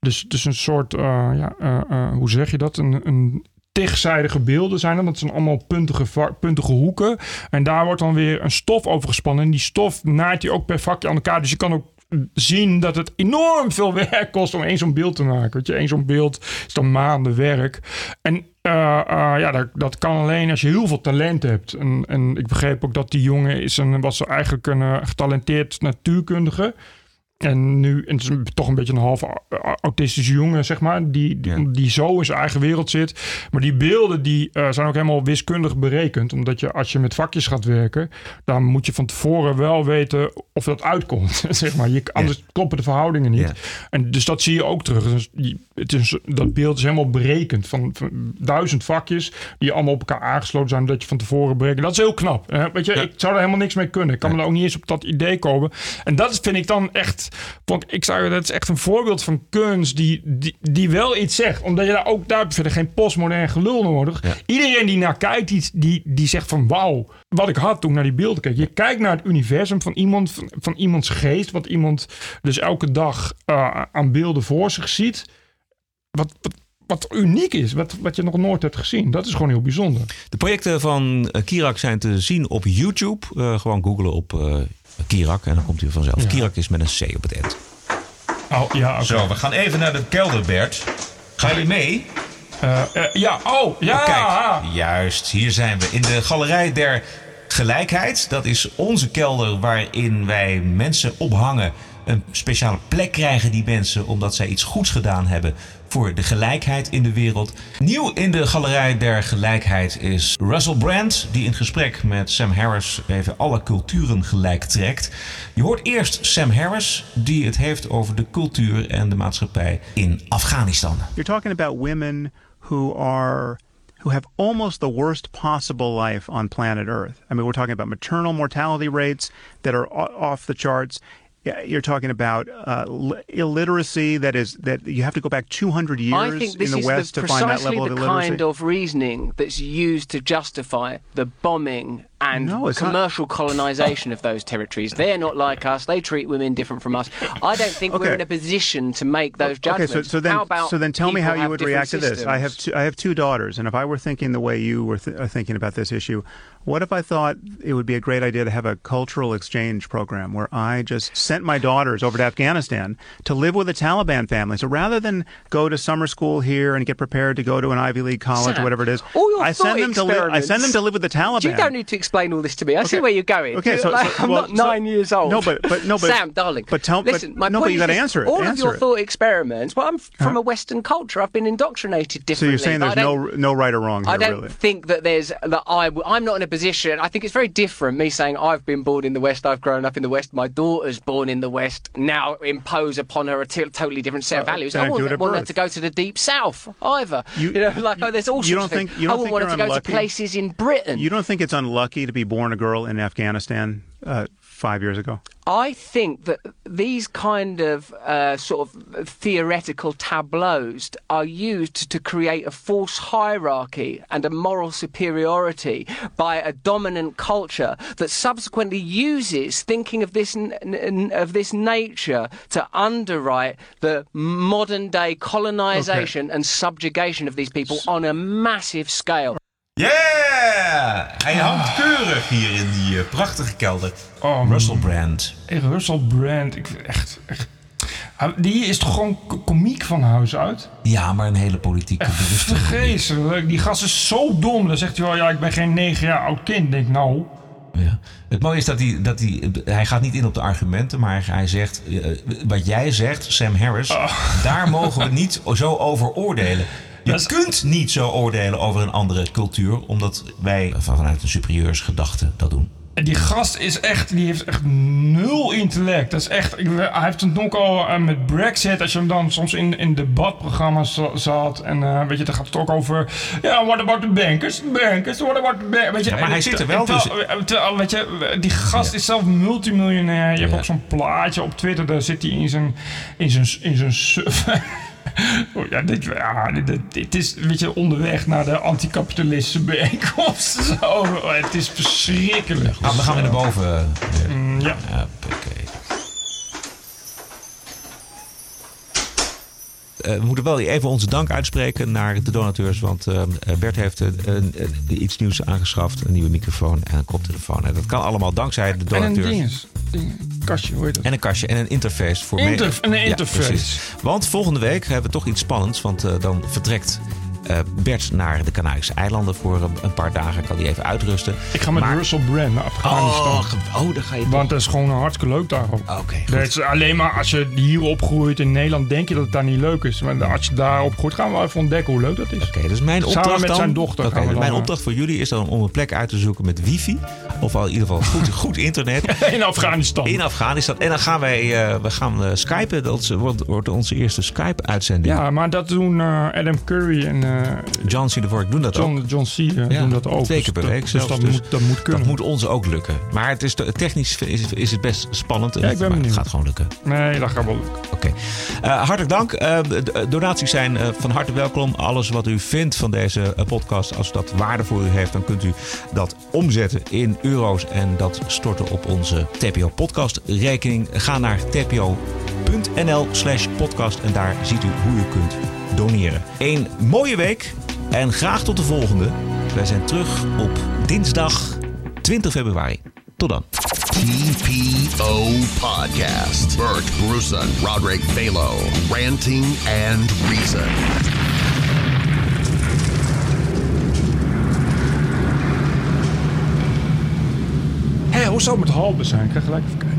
Dus, dus een soort, eh, ja, eh, hoe zeg je dat? Een, een tigzijdige beelden zijn dat. Dat zijn allemaal puntige, puntige hoeken. En daar wordt dan weer een stof over gespannen. En die stof naait hij ook per vakje aan elkaar. Dus je kan ook zien dat het enorm veel werk kost om één zo'n beeld te maken. Weet je, één zo'n beeld is dan maanden werk. En eh, eh, ja, dat, dat kan alleen als je heel veel talent hebt. En, en ik begreep ook dat die jongen is een, was eigenlijk een eh, getalenteerd natuurkundige. En nu en het is toch een beetje een half autistische jongen, zeg maar. Die, die, die zo in zijn eigen wereld zit. Maar die beelden die, eh, zijn ook helemaal wiskundig berekend. Omdat je als je met vakjes gaat werken... dan moet je van tevoren wel weten of dat uitkomt. zeg maar. je, anders kloppen de verhoudingen niet. En dus dat zie je ook terug. Dus die, het is, dat beeld is helemaal berekend. Van, van duizend vakjes die allemaal op elkaar aangesloten zijn... dat je van tevoren berekent. Dat is heel knap. Hè? Weet je, ik zou er helemaal niks mee kunnen. Ik kan me er ook niet eens op dat idee komen. En dat vind ik dan echt... vond ik ik zou, dat is echt een voorbeeld van kunst die, die, die wel iets zegt. Omdat je daar ook... Daar verder geen postmodern gelul nodig. Iedereen die naar kijkt, die, die, die zegt van... Wauw, wat ik had toen ik naar die beelden keek. Je kijkt naar het universum van iemand, van, van iemands geest. Wat iemand dus elke dag eh, aan beelden voor zich ziet. Wat, wat, wat uniek is. Wat, wat je nog nooit hebt gezien. Dat is gewoon heel bijzonder. De projecten van eh, Kirak zijn te zien op YouTube. Eh, gewoon googlen op Kirak en dan komt hij vanzelf. Ja. Kirak is met een C op het eind. Oh, ja, oké. Zo, we gaan even naar de kelder, Bert. Gaan jullie mee? Eh, eh, ja, oh, ja. Kijk, juist. Hier zijn we in de Galerij der Gelijkheid. Dat is onze kelder waarin wij mensen ophangen. Een speciale plek krijgen die mensen omdat zij iets goeds gedaan hebben voor de gelijkheid in de wereld. Nieuw in de Galerij der Gelijkheid is Russell Brand, die in gesprek met Sam Harris even alle culturen gelijk trekt. Je hoort eerst Sam Harris, die het heeft over de cultuur en de maatschappij in Afghanistan. You're talking about women who are who have almost the worst possible life on planet Earth. I mean, we're talking about maternal mortality rates that are off the charts. Yeah, You're talking about uh, illiteracy that is that you have to go back 200 years I think this in the is West the, to find that precisely level of the illiteracy. kind of reasoning that's used to justify the bombing and No, it's not- commercial colonization of those territories. They're not like us. They treat women different from us. I don't think we're in a position to make those Okay, judgments. so, so then, How about so then tell me how you would react to this. I have two, I have two daughters, and if I were thinking the way you were th- are thinking about this issue, what if I thought it would be a great idea to have a cultural exchange program where I just sent my daughters over to Afghanistan to live with a Taliban family? So rather than go to summer school here and get prepared to go to an Ivy League college Sam, or whatever it is, I send them to live. I send them to live with the Taliban. You don't need to explain all this to me. I see where you're going. Okay, so- Like, so- I'm well, not so- nine years old. No, but- but- no, but- Sam, darling. but tell- but- listen, my no, but point you is gotta this. answer it, All of your it. thought experiments. Well, I'm from Huh? a Western culture. I've been indoctrinated differently. So you're saying there's no no right or wrong here, I don't really? think that there's that I I'm not in a position. I think it's very different. Me saying I've been born in the West, I've grown up in the West, my daughter's born in the West. Now impose upon her a t- totally different set of Uh, values. then I wouldn't want her to go to the deep South either. You, know, like oh, there's all sorts you don't of things. think- you I don't wouldn't want her to go to places in Britain. You don't think it's unlucky to be born a girl in Afghanistan? Uh, five years ago? I think that these kind of uh, sort of theoretical tableaus are used to create a false hierarchy and a moral superiority by a dominant culture that subsequently uses thinking of this of this nature to underwrite the modern day colonization and subjugation of these people on a massive scale. Yeah! Hij hangt keurig hier in die eh, prachtige kelder. Russell Brand. Hey, Russell Brand, ik vind echt, echt... Ah, Die is toch gewoon komiek van huis uit? Ja, maar een hele politieke bewuste. Vreselijk. Die gast is zo dom. Dan zegt hij wel, ja, ik ben geen negen jaar oud kind. Ik Denk nou... Ja. Het mooie is dat hij, dat hij, hij gaat niet in op de argumenten, maar hij zegt, eh, wat jij zegt, Sam Harris, daar mogen we niet zo over oordelen. Je kunt niet zo oordelen over een andere cultuur, omdat wij vanuit een superieursgedachte dat doen. En die gast is echt, die heeft echt nul intellect. Dat is echt, hij heeft het ook al eh, met Brexit, als je hem dan soms in, in debatprogramma's za- zat. En eh, weet je, dan gaat het ook over, ja, what about the bankers? The bankers, what about the bankers? Weet je, Ja, maar hij zit er wel, dus- weet je, die gast is zelf multimiljonair. Je hebt ook zo'n plaatje op Twitter, daar zit hij in zijn, in zijn, in zijn. Oh, ja, dit, ja dit, dit- dit is weet je, onderweg naar de anticapitalistische bijeenkomst. Zo, het is verschrikkelijk. Nou, dan gaan we naar boven. Mm, ja. Hoppakee. Eh, we moeten wel even onze dank uitspreken naar de donateurs. Want eh, Bert heeft eh, iets nieuws aangeschaft. Een nieuwe microfoon en een koptelefoon. En dat kan allemaal dankzij de donateurs. Ding, kastje, hoe heet dat? En een kastje en een interface voor Interf- een interface. precies. want volgende week hebben we toch iets spannends. Want eh, dan vertrekt Bert naar de Canarische eilanden voor een, een paar dagen. Kan hij even uitrusten. Ik ga met Maar- Russell Brand naar Afghanistan. Oh, oh, daar ga je Want dat is gewoon hartstikke leuk daar ook. Oké, Dat is alleen maar als je hier opgroeit in Nederland, denk je dat het daar niet leuk is. Maar als je daar opgroeit, gaan we even ontdekken hoe leuk dat is. Oké, dus mijn opdracht Samen met dan, zijn dochter. Dan, mijn eh, opdracht voor jullie is dan om een plek uit te zoeken met wifi. Of al in ieder geval goed, goed internet. In Afghanistan. In Afghanistan. En dan gaan wij eh, we gaan, eh, skypen. Dat is- wordt, wordt onze eerste Skype-uitzending. Ja, maar dat doen eh, Adam Curry en eh, John C. de Vork doen dat ook. John, C. eh, Ja, doen dat ook. Twee keer per Dus week dat-. Dus dat, moet, dat moet kunnen. Dat moet ons ook lukken. Maar het is te- technisch is, is het best spannend. Ja, ik ben maar het gaat gewoon lukken. Nee, dat gaat wel lukken. Oké. Eh, hartelijk dank. Eh, donaties zijn eh, van harte welkom. Alles wat u vindt van deze eh, podcast, als dat waarde voor u heeft, dan kunt u dat omzetten in euro's en dat storten op onze TPO podcast rekening. Ga naar tpo.nl slash podcast en daar ziet u hoe u kunt doneren. Een mooie week en graag tot de volgende. Wij zijn terug op dinsdag 20 februari. Tot dan. TPO Podcast. Bert Bruson, Roderick Balo, Ranting and Reason. Hé, hoe zou het met Halbe zijn? Ik ga gelijk even kijken.